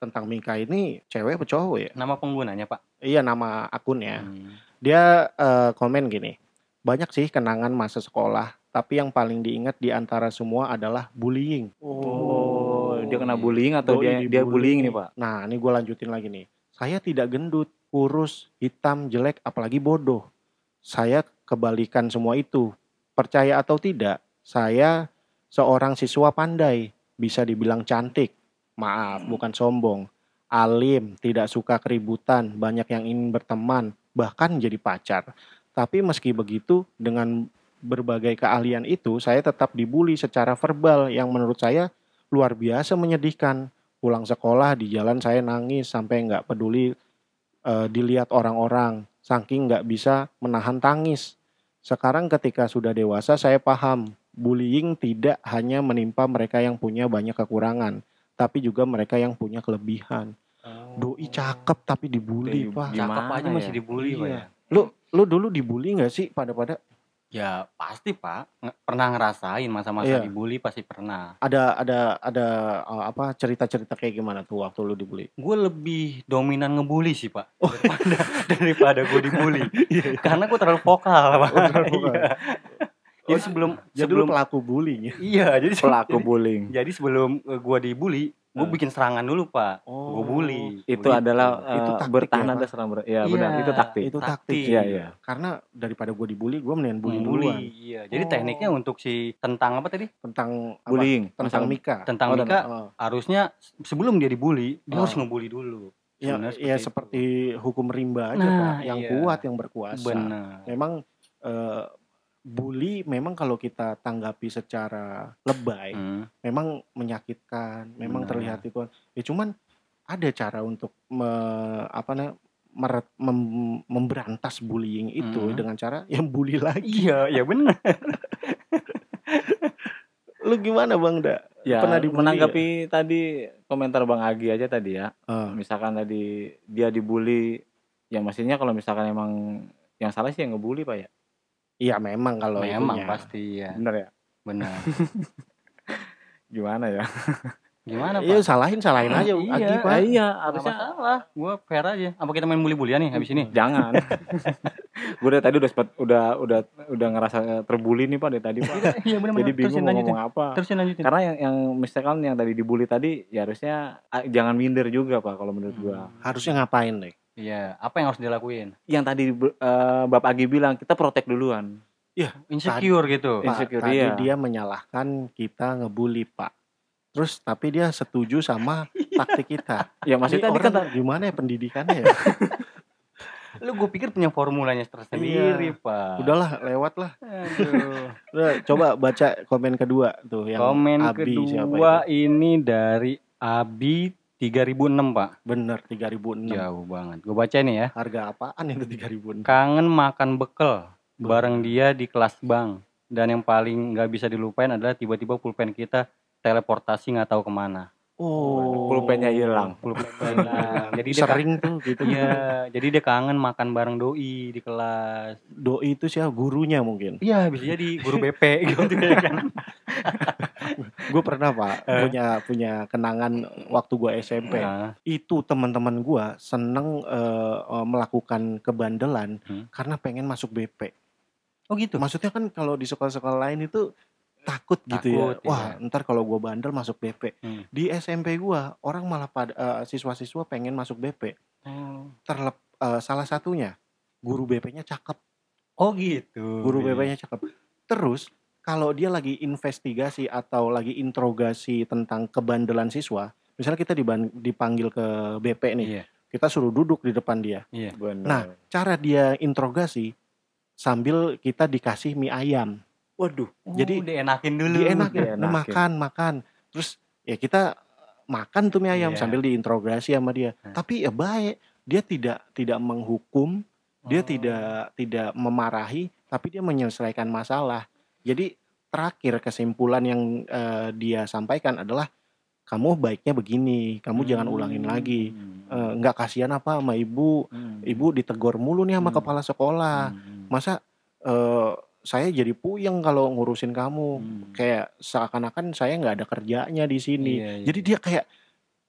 Tentang Mika ini cewek apa cowok ya? Nama penggunanya, Pak. Iya nama akunnya. Hmm. Dia eh, komen gini. Banyak sih kenangan masa sekolah, tapi yang paling diingat di antara semua adalah bullying. Oh, dia kena bullying atau dia dia bullying nih, Pak? Nah, ini gue lanjutin lagi nih. Saya tidak gendut, kurus, hitam, jelek, apalagi bodoh. Saya kebalikan semua itu. Percaya atau tidak, saya seorang siswa pandai, bisa dibilang cantik. Maaf, bukan sombong. Alim, tidak suka keributan, banyak yang ingin berteman, bahkan jadi pacar. Tapi meski begitu, dengan berbagai keahlian itu, saya tetap dibully secara verbal yang menurut saya luar biasa menyedihkan pulang sekolah di jalan saya nangis sampai nggak peduli eh, dilihat orang-orang saking nggak bisa menahan tangis sekarang ketika sudah dewasa saya paham bullying tidak hanya menimpa mereka yang punya banyak kekurangan tapi juga mereka yang punya kelebihan doi cakep tapi dibully Doi- pak gimana Cakep aja masih ya? dibully, Pak Iya. ya. lu lu dulu dibully nggak sih pada pada Ya pasti pak, pernah ngerasain masa-masa Iya. dibully pasti pernah. ada ada ada eh, apa cerita-cerita kayak gimana tuh waktu lu dibully Gue lebih dominan ngebully sih pak, Oh. daripada daripada gue dibully. Karena gue terlalu vokal pak. Oh, terlalu vokal. Iya. Jadi sebelum jadi sebelum lu pelaku bullying ya iya jadi Pelaku bullying. jadi sebelum eh, gua dibully, gue Hmm. bikin serangan dulu pak. Oh. Gue bully. Itu Bully adalah Itu eh, taktik bertahan ya, ada serang ber. Ya, Iya. benar, itu taktik. itu taktik Taktik. Iya, iya. karena daripada gue dibully gue mendingan bully Bully, duluan Iya. Jadi Oh. tekniknya untuk si tentang apa tadi? tentang apa? Bullying. tentang Masalah- Mika Tentang Oh, Mika Oh. harusnya sebelum dia dibully, dia Oh. harus ngebully dulu. ya, Sebenarnya ya seperti seperti hukum rimba aja Nah, pak yang iya. kuat yang berkuasa Benar. memang eh, bully memang kalau kita tanggapi secara lebay Hmm. memang menyakitkan memang Benar. terlihat itu ya cuman ada cara untuk me- apa namanya meret- mem- memberantas bullying itu Hmm. dengan cara yang bully lagi Iya, iya benar. lu gimana bang da Ya, Pernah dibully menanggapi tadi komentar Bang Agi aja tadi ya. Eh, Misalkan tadi dia dibully, ya maksudnya kalau misalkan emang yang salah sih yang ngebully Pak ya. Iya memang kalau Memang itunya. pasti ya. Bener ya? Benar. Gimana ya? Gimana, Iya Pak? salahin salahin aja Iya, Agi pak. Ah, iya, harusnya masalah. Gua fair aja. Apa kita main bully-bulian nih habis ini? jangan. gue dari tadi udah sempet, udah udah udah ngerasa terbully nih Pak dari tadi Pak. Iya benar Jadi bingung mau ngomong apa. Terusin lanjutin. Karena yang yang misalkan yang tadi dibully tadi ya harusnya ah, jangan minder juga Pak kalau menurut gua. Harusnya ngapain deh? Iya, apa yang harus dilakuin? Yang tadi eh, Bapak Agi bilang kita protek duluan. Insecure gitu. Pak, Insecure, tadi iya. dia menyalahkan kita ngebully pak. Terus tapi dia setuju sama taktik kita. Ya maksudnya tadi kan orang gimana ya pendidikannya ya? Lu gue pikir punya formulanya tersendiri, Pak. Udahlah lewat lah. Aduh. Udah, coba baca komen kedua tuh yang Komen Abi siapa kedua itu? ini dari Abi 3006, Pak. Bener 3006. Jauh banget. Gue baca nih ya. Harga apaan itu 3006? Kangen makan bekel bareng dia di kelas bank. Dan yang paling nggak bisa dilupain adalah tiba-tiba pulpen kita teleportasi nggak tahu ke mana. Oh, pulpennya hilang. Pulpen hilang. jadi dia sering tuh gitu. Iya, jadi dia kangen makan bareng doi di kelas. Doi itu siapa? Gurunya mungkin. Iya, bisa jadi guru BP gitu ya kan. Gue pernah pak Eh. punya punya kenangan waktu gue SMP. Nah, Itu teman-teman gue seneng eh, melakukan kebandelan Hmm. karena pengen masuk BP. oh gitu. Maksudnya kan kalau di sekolah-sekolah lain itu takut gitu Takut, ya. Wah, ntar kalau gue bandel masuk BP. Hmm. Di SMP gue orang malah pada eh, siswa-siswa pengen masuk BP. Oh. Terlep eh, salah satunya guru BP-nya cakep. Oh gitu. Guru Iya. BP-nya cakep. Terus kalau dia lagi investigasi atau lagi interogasi tentang kebandelan siswa, misalnya kita dipanggil ke BP nih, Iya. kita suruh duduk di depan dia. Iya. Bener. Nah, cara dia interogasi sambil kita dikasih mie ayam. Waduh. Jadi, Oh, dienakin dulu. Dienakin, Dienakin. makan, makan. Terus ya kita makan tuh mie ayam Iya. sambil diinterogasi sama dia. Nah. Tapi ya baik, dia tidak tidak menghukum, dia Oh. tidak tidak memarahi, tapi dia menyelesaikan masalah. Jadi terakhir kesimpulan yang eh, dia sampaikan adalah kamu baiknya begini, kamu jangan ulangin lagi. Hmm. Eh, nggak kasihan apa sama ibu, Hmm. ibu ditegur mulu nih sama Hmm. kepala sekolah. Hmm. Masa eh, saya jadi puyeng kalau ngurusin kamu? Hmm. Kayak seakan-akan saya nggak ada kerjanya di sini. Iya, iya. Jadi dia kayak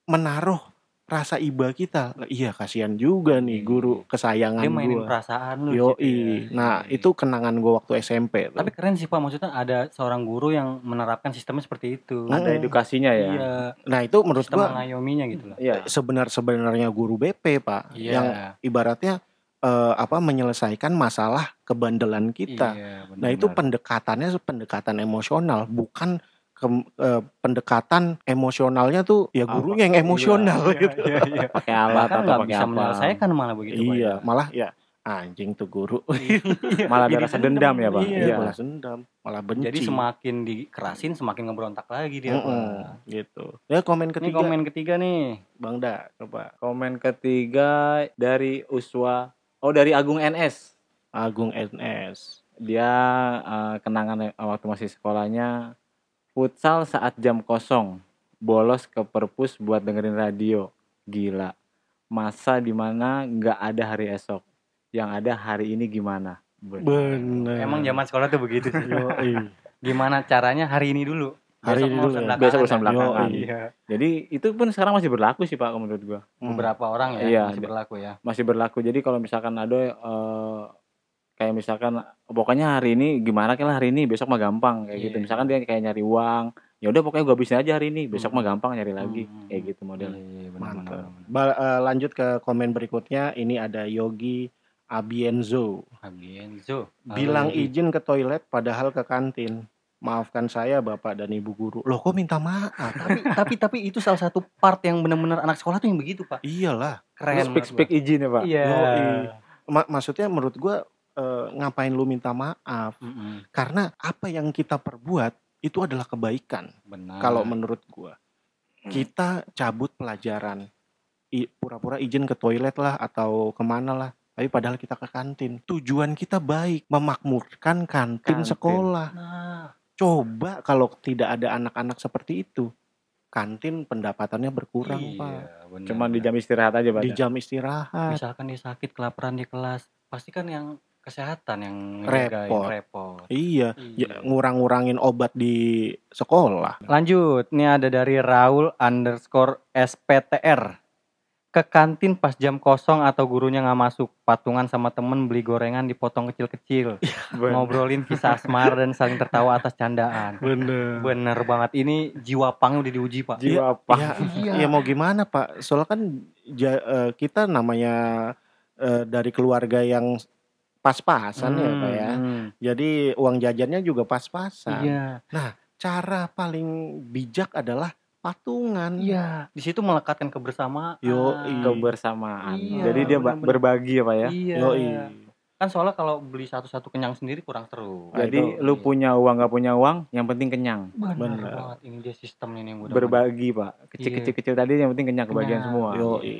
menaruh rasa iba kita. Iya kasihan juga nih Iya. guru kesayangan dia mainin gue. perasaan lu Yo di situ ya. Nah Iya. itu kenangan gue waktu SMP. Tuh. tapi keren sih pak maksudnya ada seorang guru yang menerapkan sistemnya seperti itu Ada Mm. edukasinya ya. iya Nah itu menurut sistem gue mengayominya gitu lah Iya. sebenar sebenarnya guru BP pak, iya yang ibaratnya eh, apa menyelesaikan masalah kebandelan kita. Iya, benar, Nah itu benar. pendekatannya pendekatan emosional, bukan ke- eh, pendekatan emosionalnya tuh ya gurunya yang emosional Iya, gitu. iya, iya. Pakai alat bahkan atau pakai apa? menyelesaikan malah begitu iya, ya. malah ya anjing tuh guru. Malah ada Jadi rasa dendam ya, Bang? iya. Iya, malah dendam, malah benci. jadi semakin dikerasin semakin ngeberontak lagi dia Mm-mm, Pak. gitu. Ya komen ini ketiga, komen ketiga nih Bang Da, coba Komen ketiga dari Uswa. Oh, dari Agung NS. Agung NS. Dia eh, kenangan waktu masih sekolahnya futsal saat jam kosong. Bolos ke perpus buat dengerin radio. Gila. Masa di mana nggak ada hari esok. Yang ada hari ini gimana? Bener. Bener. emang zaman sekolah tuh begitu sih gimana caranya hari ini dulu Hari Besok dulu urusan ya. belakangan Besok urusan kan? belakangan. iya Jadi itu pun sekarang masih berlaku sih Pak menurut gua. Hmm. beberapa orang ya Iya, masih berlaku ya masih berlaku. Jadi kalau misalkan ada eh, kayak misalkan pokoknya hari ini gimana kan hari ini besok mah gampang kayak gitu. Iya. Misalkan dia kayak nyari uang, ya udah pokoknya gua habisin aja hari ini, besok Hmm. mah gampang nyari lagi Hmm. kayak gitu model. Iya, Mantap. Ba- eh, lanjut ke komen berikutnya. Ini ada Yogi Abienzo. Abienzo Bilang izin ke toilet padahal ke kantin. Maafkan saya Bapak dan Ibu guru. Loh kok minta maaf? tapi tapi tapi itu salah satu part yang benar-benar anak sekolah tuh yang begitu pak Iyalah. keren Speak speak izin ya Pak. iya. Ma- maksudnya menurut gua eh, ngapain lu minta maaf? Mm-mm, Karena apa yang kita perbuat itu adalah kebaikan. benar Kalau menurut gua. Kita cabut pelajaran. Pura-pura izin ke toilet lah atau ke mana lah. Tapi padahal kita ke kantin. Tujuan kita baik. Memakmurkan kantin, Kantin. sekolah. nah Coba kalau tidak ada anak-anak seperti itu. Kantin pendapatannya berkurang iya, Pak. benar, Cuman di jam istirahat aja Pak. Di jam istirahat. misalkan dia sakit kelaparan di kelas pasti kan yang kesehatan yang Repot. repot. Iya. Iya. Ya, ngurang-ngurangin obat di sekolah. Lanjut, ini ada dari Raul underscore SPTR. Ke kantin pas jam kosong atau gurunya nggak masuk. Patungan sama temen beli gorengan dipotong kecil-kecil. Bener. Ngobrolin kisah asmara dan saling tertawa atas candaan. Bener. Bener banget. Ini jiwa pang udah diuji pak. Jiwa apa? Ya, Iya. ya mau gimana Pak? Soalnya kan ja- eh, kita namanya eh, dari keluarga yang pas-pasan ya Pak ya. Hmm, Jadi uang jajannya juga pas-pasan. Iya. Cara paling bijak adalah patungan. Iya. Di situ melekatkan kebersamaan. Yoi. kebersamaan. Iya, Jadi dia ba- bener-bener. berbagi ya Pak ya. Iya. Yoi. Kan soalnya kalau beli satu-satu kenyang sendiri kurang seru. Nah, Jadi itu- lu punya uang nggak punya uang, yang penting kenyang. Bener Bener. banget. Ini dia sistem ini yang udah Berbagi Pak. Kecil-kecil-kecil tadi yang penting kenyang kebagian Kenyang. semua. Yoi.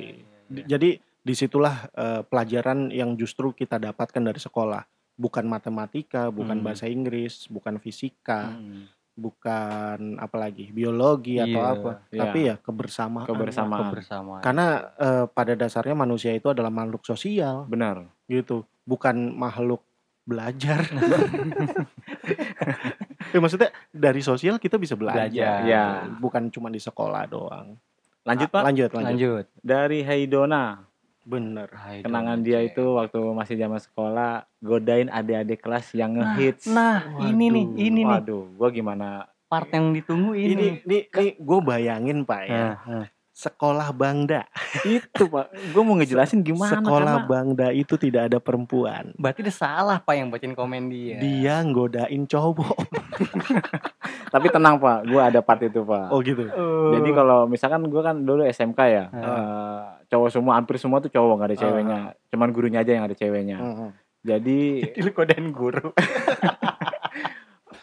Iya. Jadi di situlah eh, pelajaran yang justru kita dapatkan dari sekolah. Bukan matematika, bukan Hmm. bahasa Inggris, bukan fisika, Hmm. Bukan apalagi biologi atau Iya, apa, iya. tapi ya kebersamaan. Kebersamaan. kebersamaan. Karena eh, pada dasarnya manusia itu adalah makhluk sosial Benar. gitu, bukan makhluk belajar. ya, maksudnya dari sosial kita bisa belajar, Belajar. Ya. bukan cuma di sekolah doang. Lanjut Ah, Pak. Lanjut, lanjut. lanjut. Dari Haidona. Bener. Hai, Kenangan dia Cek. itu waktu masih zaman sekolah godain adik-adik kelas yang ngehits. Nah, ini nih, Waduh. ini nih Waduh, gua gimana? part yang ditunggu Ini, ini. ini, ini gue bayangin pak ya, Nah, nah. Sekolah Bangda. itu pak gue mau ngejelasin gimana Sekolah karena Bangda itu tidak ada perempuan. Berarti udah salah pak yang bacain komen dia. Dia nggodain cowok. tapi tenang pak gue ada part itu pak Oh gitu. jadi kalau misalkan gue kan dulu SMK ya Hmm. eh, cowok semua hampir semua tuh cowok nggak ada Ah. ceweknya cuman gurunya aja yang ada ceweknya Mm-mm. jadi Jadi lu kodain guru.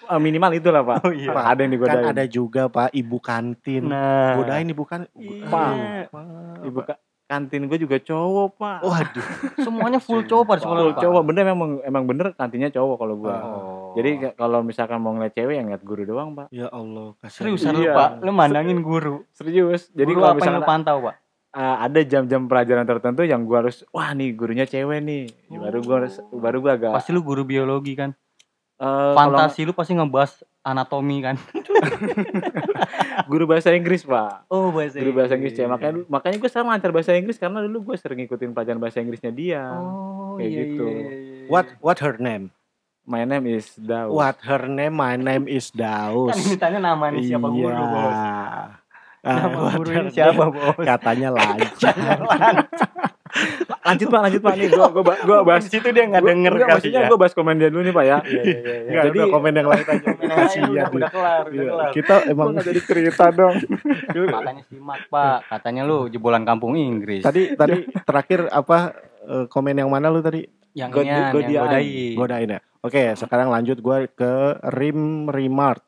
eh, minimal itulah pak Oh iya. Pak, ada yang digodain Kan ada juga Pak ibu kantin. Nah. Godain ibu kan. Iya. Pak. Pak. ibu ka- kantin gue juga cowok pak Waduh. Semuanya full cowok pak sekolah Full lu, cowok bener emang emang bener kantinnya cowok kalau gue Oh. jadi kalau misalkan mau ngeliat cewek yang ngeliat guru doang pak Ya Allah. kasihan. seriusan lu Iya. pak, lu mandangin guru. serius jadi Jadi kalau apa yang misalkan lu pantau pak? Uh, ada jam-jam pelajaran tertentu yang gua harus wah nih gurunya cewek nih baru gua harus baru gua agak Pasti lu guru biologi kan? uh, kalau Fantasi lu pasti ngebahas anatomi kan? guru bahasa Inggris pak Oh bahasa guru bahasa Inggris ya makanya makanya gua sekarang lancar bahasa Inggris karena dulu gua sering ngikutin pelajaran bahasa Inggrisnya dia Oh Kayak iya, gitu. iya, iya, iya. What what her name? my name is Daud What her name? My name is Daus. Kan ditanya nama nih siapa guru Iya. bos? Ah, Nama her ini siapa bos? Katanya lancar. lanjut pak lanjut pak nih gua gua, ba- gua bahas Di situ dia nggak gua- denger enggak, kali maksudnya ya. gua bahas komen dia dulu nih pak ya Iya, iya, iya. Enggak, Jadi- udah komen yang lain aja. Kasihan udah, dia. udah kelar, udah Iya, kelar. Kita gua emang nggak jadi cerita dong Makanya simak pak, katanya lu jebolan kampung Inggris. tadi tadi terakhir apa eh, komen yang mana lu tadi? yang God- yang godain. Godain ya. Oke, sekarang lanjut gue ke Rim Remart.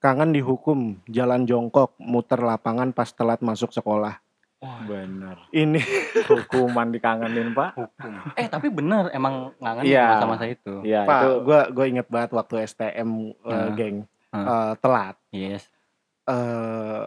Kangen dihukum, jalan jongkok, muter lapangan pas telat masuk sekolah. bener Ini hukuman dikangenin pak hukum. Eh tapi bener emang ngangen Iya. masa-masa itu. Iya Pak, itu gue gue inget banget waktu STM eh, Hmm. geng Hmm. eh, telat. Yes. Eh,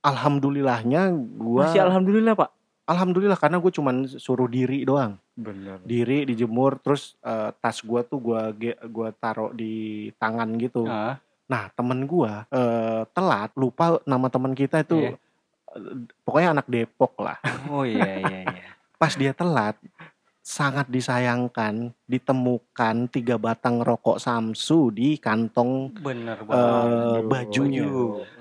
alhamdulillahnya gue masih alhamdulillah pak alhamdulillah karena gue cuman suruh diri doang. bener Diri dijemur terus eh, tas gue tuh gue gua taruh di tangan gitu. Ah, Nah, temen gua eh, telat, lupa nama temen kita itu Iya. eh, pokoknya anak Depok lah. oh iya iya iya. Pas dia telat, sangat disayangkan ditemukan tiga batang rokok Samsu di kantong. Bener Eh, banget. bajunya.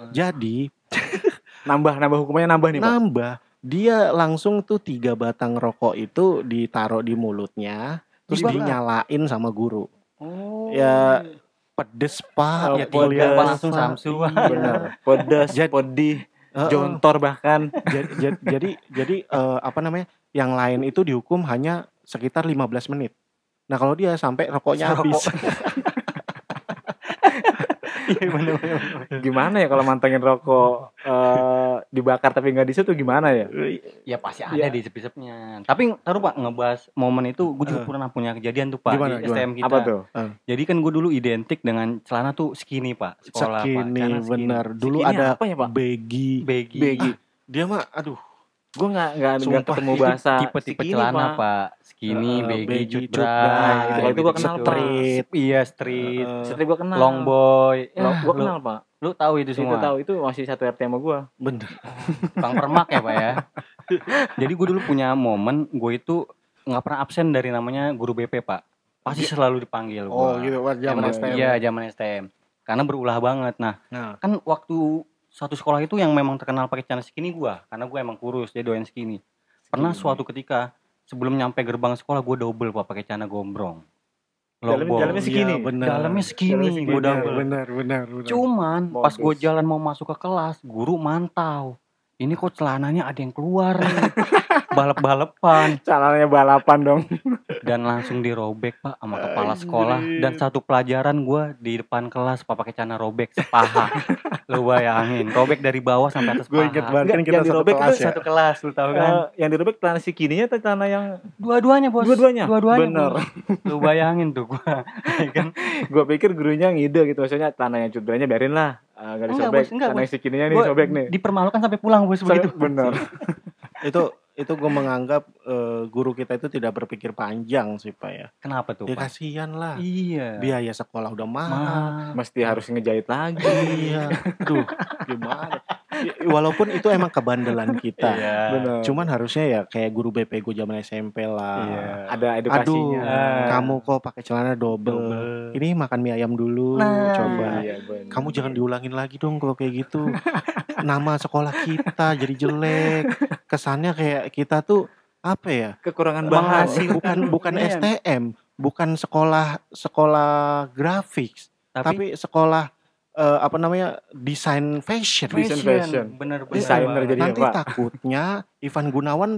Jadi nambah nambah hukumannya nambah nih pak nambah, dia langsung tuh tiga batang rokok itu ditaruh di mulutnya, terus dinyalain sama guru. Oh. Ya, Pedes pak, Oh, ya pedes. tiga Pak. langsung Samsu. bener pedas Jad- pedih Heeh. jontor bahkan jadi jadi jadi, jadi, eh, apa namanya yang lain itu dihukum hanya sekitar 15 menit nah kalau dia sampai rokoknya habis Iya bener. bener. gimana ya kalau mantengin rokok eh, dibakar tapi nggak diset tuh gimana ya Ya pasti ada Iya. di sepi-sepinya. Tapi taruh pak ngebahas momen itu, gue juga Eh. pernah punya kejadian tuh pak Gimana, di gimana? STM kita. apa tuh Jadi kan gue dulu identik dengan celana tuh skinny pak, sekolah pak. Sekini Celana skinny. benar dulu Skinny ada apa ya, Pak? baggy Baggy. Baggy. dia mah aduh gue nggak nggak ketemu bahasa tipe-tipe skinny, celana Pak. pak, skinny, Eh, baggy, baggy, cut. Nah, itu- itu gua kenal, gitu-gitu. Pak. Street. Iya street, Eh, Setelah gue kenal long boy. Lo, Ya, gue lu- kenal pak Lu tahu itu itu semua. tahu itu masih satu RT sama gue bener Bang Permak ya pak ya. Jadi gue dulu punya momen, gue itu nggak pernah absen dari namanya guru BP pak. Pasti selalu dipanggil. oh gua. gitu pas zaman STM Iya zaman STM. Karena berulah banget. Nah nah kan waktu satu sekolah itu yang memang terkenal pakai celana skinny gua karena gue emang kurus dia doyan skinny pernah suatu ketika sebelum nyampe gerbang sekolah gue double pak pakai celana gombrong Dalamnya- Lombong. dalamnya skinny? Iya, bener dalamnya Dalamnya skinny. double bener bener cuman pas gue Modus. jalan mau masuk ke kelas guru mantau ini kok celananya ada yang keluar nih balap-balapan Celananya balapan dong. Dan langsung dirobek pak sama kepala sekolah. Dan satu pelajaran gua di depan kelas pak pakai celana robek sepaha. Lu bayangin robek dari bawah sampai atas gue inget banget kan kita yang satu dirobek kelas itu ya. satu kelas lu tahu kan? Eh, yang dirobek celana si kininya atau celana yang dua-duanya bos. Dua-duanya? dua-duanya Bener. Bos. lu bayangin tuh gua ya kan? Gue pikir gurunya ngide gitu maksudnya celana yang cutbranya biarin lah Eh, nggak Enggak, disobek. Bos, enggak, celana si kininya nih Gua sobek nih. dipermalukan sampai pulang bos begitu. bener. Itu itu gue menganggap eh, guru kita itu tidak berpikir panjang sih pak ya kenapa tuh ya pak kasihan lah iya biaya sekolah udah mahal Mahal. mesti harus ngejahit lagi iya aduh gimana Ya, walaupun itu emang kebandelan kita Iya. bener cuman harusnya ya kayak guru BP gue zaman SMP lah Iya. ada aduh edukasinya kamu kok pakai celana double. Double. ini makan mie ayam dulu Nah. coba Iya, bener. kamu jangan diulangin lagi dong kalau kayak gitu nama sekolah kita jadi jelek. Kesannya kayak kita tuh apa ya? Kekurangan bahan. Bukan bukan Iya. STM, bukan sekolah sekolah grafis, Tapi, tapi sekolah eh, apa namanya? desain fashion. Fashion, fashion. bener bener. Desainer banget. jadi Nanti Pak. takutnya Ivan Gunawan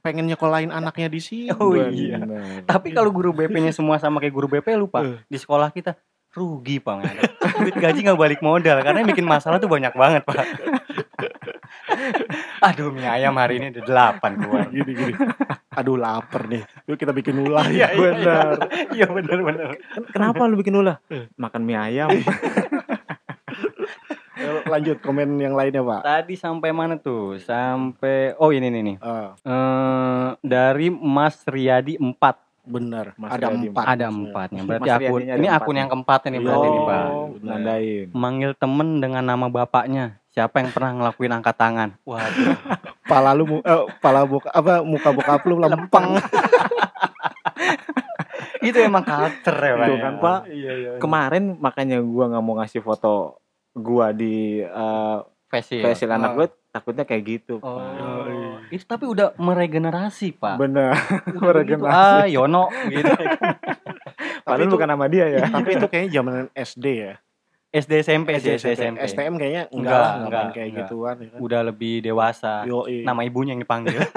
pengen nyekolahin anaknya di sini. Oh iya. Bener. Tapi kalau guru BP-nya semua sama kayak guru BP lupa Eh. di sekolah kita rugi pak duit gaji nggak balik modal karena yang bikin masalah tuh banyak banget pak aduh mie ayam hari ini ada delapan keluar Gini gini. Aduh lapar nih. Yuk kita bikin ulah Iya, ya. iya, Bener. iya bener Kenapa lu bikin ulah? Eh. Makan mie ayam. Eh, Lanjut komen yang lainnya, Pak. tadi sampai mana tuh sampai oh ini nih nih Ah, Eh, dari Mas Riyadi 4 bener. Mas ada Riyadi empat. ada empatnya berarti Mas akun Riyadinya ini empat akun nih. yang keempat nih berarti nih pak Oh, nandain. manggil temen dengan nama bapaknya siapa yang pernah ngelakuin angkat tangan waduh Pala lu eh, pala buka apa muka bokap lu lempeng. itu emang karakter ya pak Tuh ya? kan, Pak. iya iya Kemarin makanya gua nggak mau ngasih foto gua di eh, facial facial anak Ah. gue takutnya kayak gitu. Oh, Pak. itu tapi udah meregenerasi pak. Bener. Udah meregenerasi. begitu, Ah, Yono gitu. Padahal itu- bukan nama dia ya. Tapi itu kayaknya zaman SD ya. SD SMP sih, SD SMP. STM kayaknya enggak, Enggak, lah, enggak, enggak, kayak enggak. gituan ya kan. Udah lebih dewasa. Yoi. Nama ibunya yang dipanggil.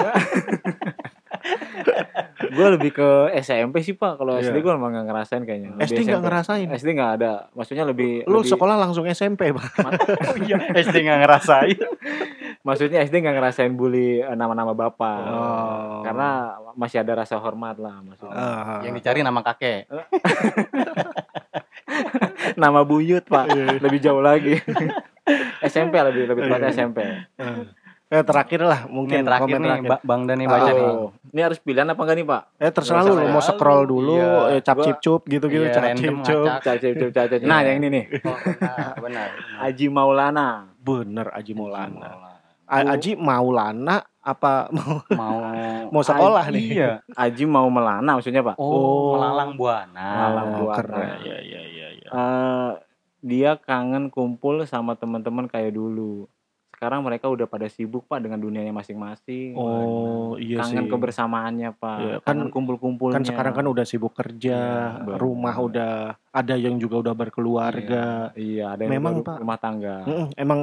gue lebih ke SMP sih pak. Kalau Iya. SD gue emang nggak ngerasain kayaknya. Lebih SD enggak SMP. ngerasain. SD nggak ada. Maksudnya lebih. Lu lebih- sekolah langsung SMP, Pak. Iya, SD nggak ngerasain. Maksudnya SD nggak ngerasain bully eh, nama-nama bapak. Oh. Karena masih ada rasa hormat lah maksudnya. Ah. yang dicari nama kakek. Nama buyut pak. Iya. lebih jauh lagi. SMP lebih lebih tepatnya Iya. SMP. Eh, terakhir lah Mungkin mungkin terakhir komen nih, terakhir. Ba- Bang Dani baca nih. Oh, ini harus pilihan apa enggak nih pak? Eh terserah lu, mau ya. scroll dulu, Iya. eh, cap cip cup gitu-gitu, Iya, cap cip cup. ngacak. Caca, caca, caca. Nah Iya. yang ini nih. Oh, benar, benar. Haji Maulana. Bener Aji Maulana. Mau A- Aji Maulana apa mau mau mau sekolah nih? Iya. Haji mau melana maksudnya pak? Oh, Oh. melalang buana. Melalang buana. keren. Iya iya iya iya. Eh, dia kangen kumpul sama teman-teman kayak dulu. Sekarang mereka udah pada sibuk pak dengan dunianya masing-masing. Oh, iya kangen sih. kebersamaannya pak. Iya, kan- kangen kumpul-kumpulnya. Kan sekarang kan udah sibuk kerja, Iya, bener. rumah udah ada yang juga udah berkeluarga. Iya ada yang Memang, baru Pak. rumah tangga. Emang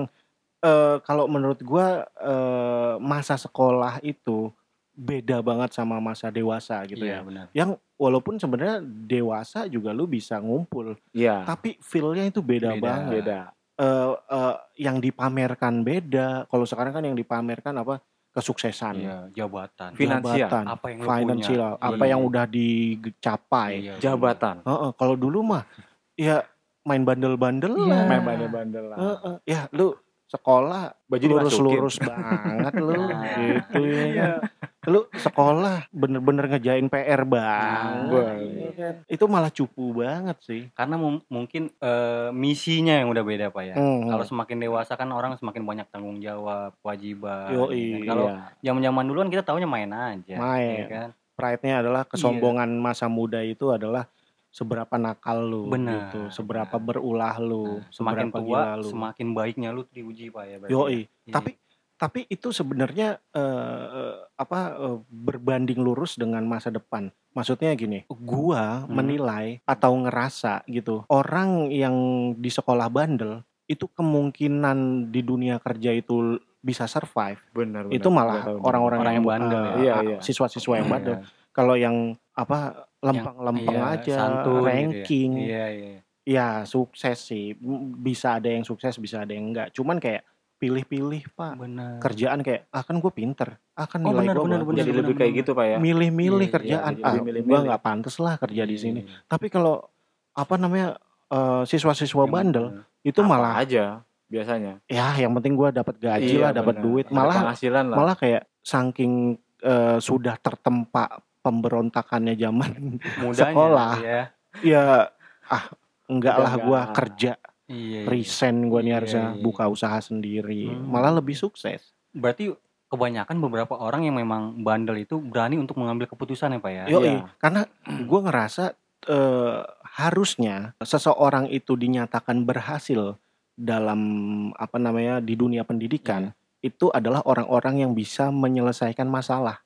eh, kalau menurut gua eh, masa sekolah itu beda banget sama masa dewasa gitu Iya, ya. benar. Yang walaupun sebenarnya dewasa juga lu bisa ngumpul, Iya. tapi feel-nya itu beda, Beda. banget. Beda. Eh, eh, yang dipamerkan beda. Kalau sekarang kan yang dipamerkan apa? Kesuksesan, Iya, jabatan. Finansial. jabatan, Apa yang lu financial, punya. apa Iya. yang udah dicapai. Iya, Jabatan. Heeh, kalau dulu mah ya main bandel-bandel Iya. lah. Main bandel-bandel lah. Heeh. Ya lu sekolah Baju lurus-lurus banget lu Nah. gitu ya. Iya. Lu sekolah bener-bener ngejain PR banget. Nah, ya kan? Itu malah cupu banget sih. Karena mungkin eh, misinya yang udah beda pak ya. Hmm. Kalau semakin dewasa kan orang semakin banyak tanggung jawab, kewajiban. Yoi. ya kan? Kalau Iya. zaman-zaman dulu kan kita taunya main aja. Main. ya kan? pride-nya adalah kesombongan masa muda itu adalah seberapa nakal lu Benar, gitu, seberapa benar. berulah lu, Nah, semakin seberapa tua, gila lu. semakin baiknya lu diuji pak ya. Yoi. ya? Iya. Tapi tapi itu sebenarnya eh, apa eh, berbanding lurus dengan masa depan. Maksudnya gini, gua Hmm. menilai atau ngerasa gitu, orang yang di sekolah bandel itu kemungkinan di dunia kerja itu bisa survive. Benar. itu malah benar, benar. orang-orang Orang yang bandel eh, ya. Iya, iya. siswa-siswa yang Iya. bandel. Kalau yang apa lempeng-lempeng Iya, aja, santun gitu ya. ranking, Iya, iya. ya sukses sih. Bisa ada yang sukses, bisa ada yang enggak. Cuman kayak pilih-pilih pak Benar. kerjaan kayak ah kan gue pinter ah kan Oh, nilai gue benar, bagus benar, Jadi lebih kayak gitu pak ya. milih-milih Iya, iya, kerjaan jadi ah lebih gue nggak pantas lah kerja di Iya, sini iya. tapi kalau apa namanya eh, siswa-siswa bandel benar. itu Apa malah aja biasanya. ya yang penting gue dapat gaji Iya, lah dapat duit malah malah kayak saking eh, sudah tertempa pemberontakannya zaman Mudanya, sekolah. Ya. ya ah enggak Udah lah gue kerja Iya, iya. resign gue nih Iya, harusnya iya. buka usaha sendiri Hmm. malah lebih sukses Berarti kebanyakan beberapa orang yang memang bandel itu berani untuk mengambil keputusan ya pak ya. Yoi, Iya. karena gue ngerasa eh, harusnya seseorang itu dinyatakan berhasil dalam apa namanya di dunia pendidikan itu adalah orang-orang yang bisa menyelesaikan masalah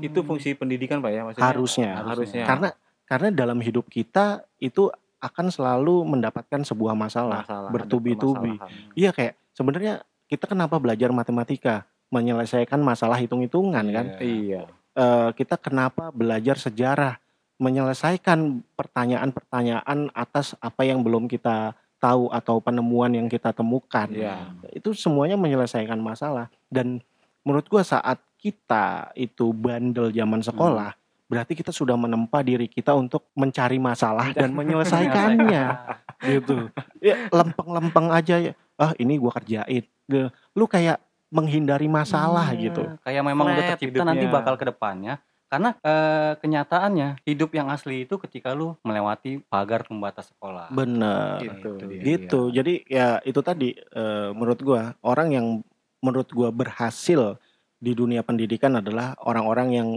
Itu fungsi pendidikan Pak ya maksudnya. harusnya. Harusnya. Karena karena dalam hidup kita itu akan selalu mendapatkan sebuah masalah. Masalah, bertubi-tubi. Iya kayak sebenarnya kita kenapa belajar matematika? Menyelesaikan masalah hitung-hitungan kan? Iya. Eh, kita kenapa belajar sejarah? Menyelesaikan pertanyaan-pertanyaan atas apa yang belum kita tahu atau penemuan yang kita temukan. Iya. Itu semuanya menyelesaikan masalah dan menurut gua saat kita itu bandel zaman sekolah, berarti kita sudah menempa diri kita untuk mencari masalah dan menyelesaikannya gitu. Ya lempeng-lempeng aja ya. Ah, ini gua kerjain. Lu kayak menghindari masalah Iya, gitu. Kayak memang udah Flat tercipta nanti bakal ke depannya. Karena eh, kenyataannya hidup yang asli itu ketika lu melewati pagar pembatas sekolah. Bener. Gitu. Itu dia. gitu jadi ya itu tadi eh, menurut gua orang yang menurut gua berhasil di dunia pendidikan adalah orang-orang yang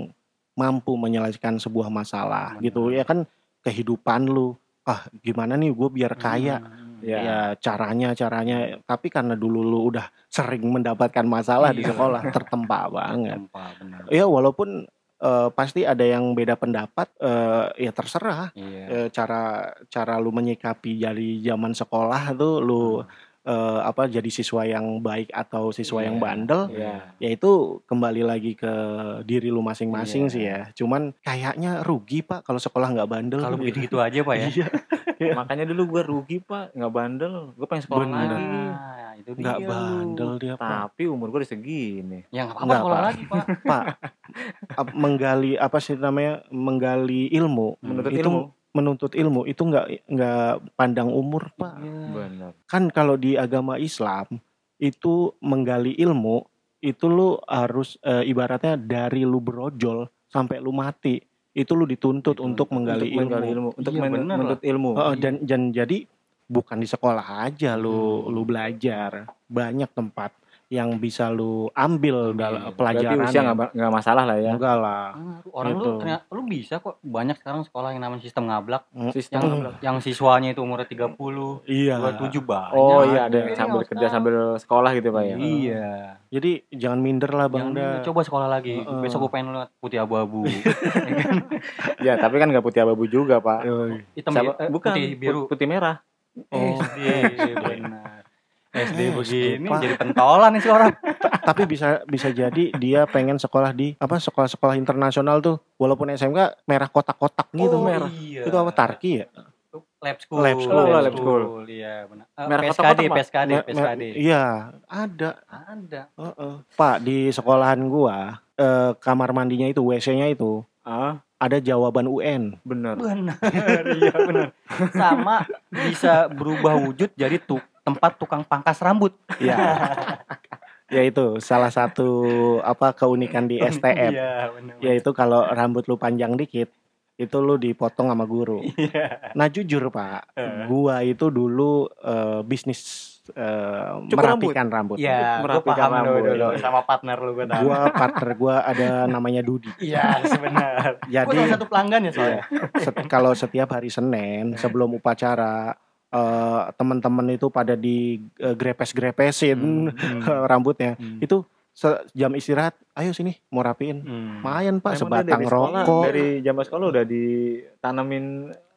mampu menyelesaikan sebuah masalah Benar. gitu ya kan kehidupan lu ah gimana nih gue biar kaya Hmm. Ya. ya caranya caranya tapi karena dulu lu udah sering mendapatkan masalah di Iya. sekolah tertempa banget Tempa, benar. ya walaupun eh, pasti ada yang beda pendapat eh, ya terserah Iya. eh, cara cara lu menyikapi dari zaman sekolah tuh lu eh, apa jadi siswa yang baik atau siswa yang Iya. bandel Iya. ya itu kembali lagi ke diri lu masing-masing Iya. sih ya cuman kayaknya rugi pak kalau sekolah nggak bandel Kalau begitu-gitu aja pak ya. iya Makanya dulu gua rugi Pak, nggak bandel. Gue pengen sekolah Bener. lagi. Nah, itu dia nggak bandel dia pak Tapi umur gue udah segini. Ya nggak apa-apa sekolah Pak. lagi pak. pak ap- menggali apa sih namanya menggali ilmu Menuntut itu ilmu. Menuntut ilmu itu nggak nggak pandang umur pak Iya. Benar. kan kalau di agama Islam itu menggali ilmu itu lu harus eh, ibaratnya dari lu berojol sampai lu mati itu lu dituntut Dituntut untuk menggali Untuk ilmu, menggali ilmu. Untuk Iya, men- menuntut ilmu. Heeh, dan dan jadi bukan di sekolah aja lu Hmm. lu belajar banyak tempat yang bisa lu ambil dalam Ambil. Berarti pelajaran usia nggak masalah lah ya. enggak lah Ah, Orang Gitu. lu ternyata lu bisa kok banyak sekarang sekolah yang namanya sistem ngablak Sistem yang ngablak. yang siswanya itu umurnya 30, iya 27 banyak. Oh iya ada Jadi sambil nggak kerja sambil sekolah gitu Pak ya. Iya. jadi jangan minder lah bang Jangan coba sekolah lagi. Heeh. Besok gue pengen lihat putih abu-abu. Ya tapi kan nggak putih abu juga Pak. Hitam Siapa- eh, bukan putih biru. putih merah. Oh. SD benar. SD Eh, begini Pak. jadi pentolan nih seorang. tapi bisa bisa jadi dia pengen sekolah di apa sekolah-sekolah internasional tuh walaupun SMK merah kotak-kotak gitu Oh, merah Iya. itu apa Tarki ya Lab school. Lab school. Oh, lab school. Iya, benar. Eh, Merah PSKD, kotak-kotak, Pak? PSKD, me- PSKD. iya ada Ada. Heeh. Pak di sekolahan gua eh, kamar mandinya itu WC-nya itu Ah ada jawaban UN bener. Benar. iya benar. Sama bisa berubah wujud jadi tu tempat tukang pangkas rambut. ya ya itu salah satu apa keunikan di STM Iya, benar. yaitu kalau rambut lu panjang dikit itu lu dipotong sama guru Iya. Nah jujur pak, Eh. gua itu dulu eh, bisnis Cukur merapikan rambut. Iya, gue Merapikan paham dulu, rambut. dulu sama partner lu gue tahu. Gua partner gua ada namanya Dudi. Iya, sebenarnya. Gue Jadi salah satu pelanggan ya soalnya. set- kalau setiap hari Senin sebelum upacara eh, teman-teman itu pada di eh, grepes-grepesin Hmm. rambutnya. Hmm. Itu jam istirahat, ayo sini mau rapiin. Hmm. Mayan pak, Emang dia sebatang dari sekolah, rokok. Dari zaman sekolah udah ditanamin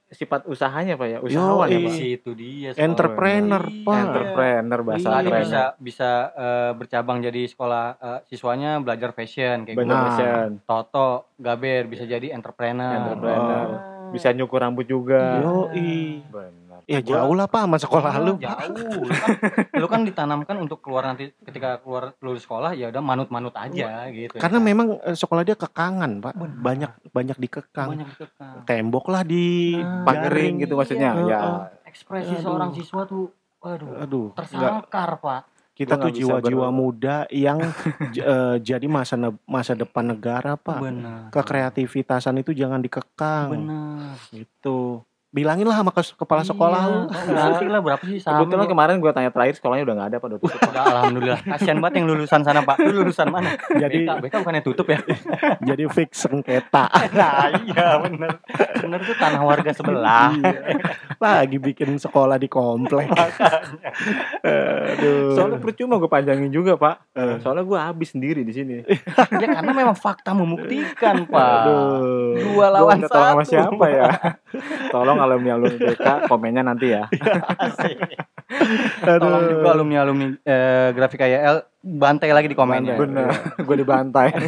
sifat usahanya Pak ya. Usahawan ya Yoi. Pak. Itu dia. sekolah. Entrepreneur Iya. pak. Entrepreneur bahasa Iya. Tadi keren. bisa bisa eh, bercabang jadi sekolah eh, siswanya belajar fashion kayak Belajar gitu. Nah. fashion, Toto, Gaber bisa jadi entrepreneur. Entrepreneur. Oh. bisa nyukur rambut juga. Yoi. Benar. Ya Gua- jauh lah pak sama sekolah lu. jauh. Lu kan, lu kan ditanamkan untuk keluar nanti ketika keluar lulus sekolah ya udah manut-manut aja gitu. Karena memang eh, sekolah dia kekangan, Pak. Banyak banyak dikekang. banyak dikekang. Tembok lah di Nah, Pagering gitu maksudnya. Iya. Ya. Ekspresi Aduh. seorang siswa tuh waduh, Aduh, tersangkar, Pak. kita Gua tuh jiwa-jiwa muda yang j- eh, jadi masa ne- masa depan negara, Pak. Benar. Kekreativitasan itu jangan dikekang. Benar. Gitu. Bilangin lah sama kepala sekolah Iya, lu. Nanti lah berapa sih sama? Kebetulan kemarin gue tanya terakhir sekolahnya udah nggak ada pak udah tutup. Udah alhamdulillah. Kasihan banget yang lulusan sana, Pak. Lu lulusan mana? Jadi BK, BK bukannya tutup ya? jadi fix sengketa. nah, iya bener. Bener tuh tanah warga sebelah. Iya. Lagi bikin sekolah di komplek. Aduh. Soalnya percuma gue panjangin juga pak. Eh. Soalnya gue habis sendiri di sini. ya karena memang fakta membuktikan, Pak. Aduh. Dua lawan tolong sama satu. siapa ya? Tolong alumni alumni BK komennya nanti ya. Aduh. Tolong juga alumni alumni eh, grafika YL bantai lagi di komennya. Bener. gue dibantai.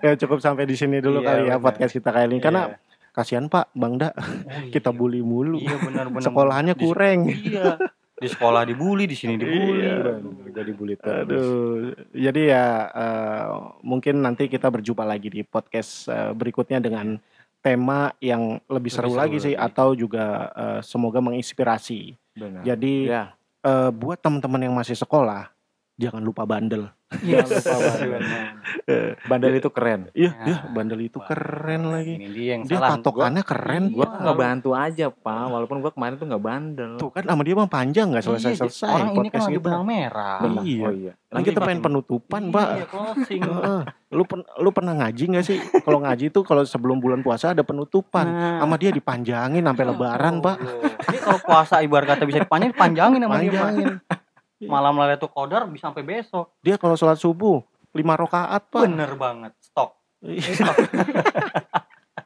Ya cukup sampai di sini dulu Iya, kali ya podcast kita kali ini karena Iya. kasihan Pak Bang Da Oh, kita iya. bully mulu. Iya benar benar. Sekolahannya Di- kurang. Iya. Di sekolah dibully, di sini dibully. Iya. Gue dibully terus. Aduh, jadi ya eh, mungkin nanti kita berjumpa lagi di podcast eh, berikutnya dengan tema yang lebih seru, seru lagi sih lagi. atau juga eh, semoga menginspirasi. Benar. Jadi ya. eh, buat teman-teman yang masih sekolah jangan lupa bandel. Yes. Jangan lupa bandel. Bandel itu keren. Iya, Ya, ya, bandel itu Wah. keren lagi. Ini dia yang Dia salah. patokannya keren. Gue Iya. nggak bantu aja pak. Walaupun gue kemarin tuh nggak bandel. Tuh kan sama dia bang panjang nggak Iya, selesai-selesai Orang ini kan lagi benang merah. Iya. Iya. Oh iya. Kan kita pengen penutupan, Pak. Iya, closing. Lu pen- lu pernah ngaji nggak sih? Kalau ngaji tuh kalau sebelum bulan puasa ada penutupan. Nah, Sama dia dipanjangin sampai lebaran, Pak. Ini kalau puasa ibarat kata bisa dipanjangin, sama dia. Panjangin. Malam Lailatul Qadar bisa sampai besok. Dia kalau sholat subuh lima rakaat, Pak. Bener banget. Stop.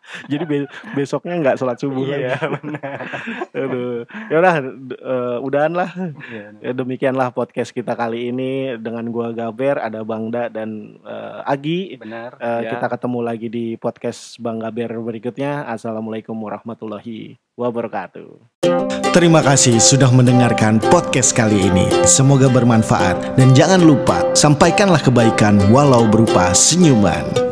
Jadi be- besoknya nggak sholat subuh Iya, lagi. benar. Aduh. Ya udah, eh, udahan lah. Iya. Ya, demikianlah podcast kita kali ini dengan gua Gaber, ada Bangda dan eh, Agi. Benar. Eh, Ya. Kita ketemu lagi di podcast Bang Gaber berikutnya. Assalamualaikum warahmatullahi wabarakatuh. Terima kasih sudah mendengarkan podcast kali ini. Semoga bermanfaat dan jangan lupa sampaikanlah kebaikan walau berupa senyuman.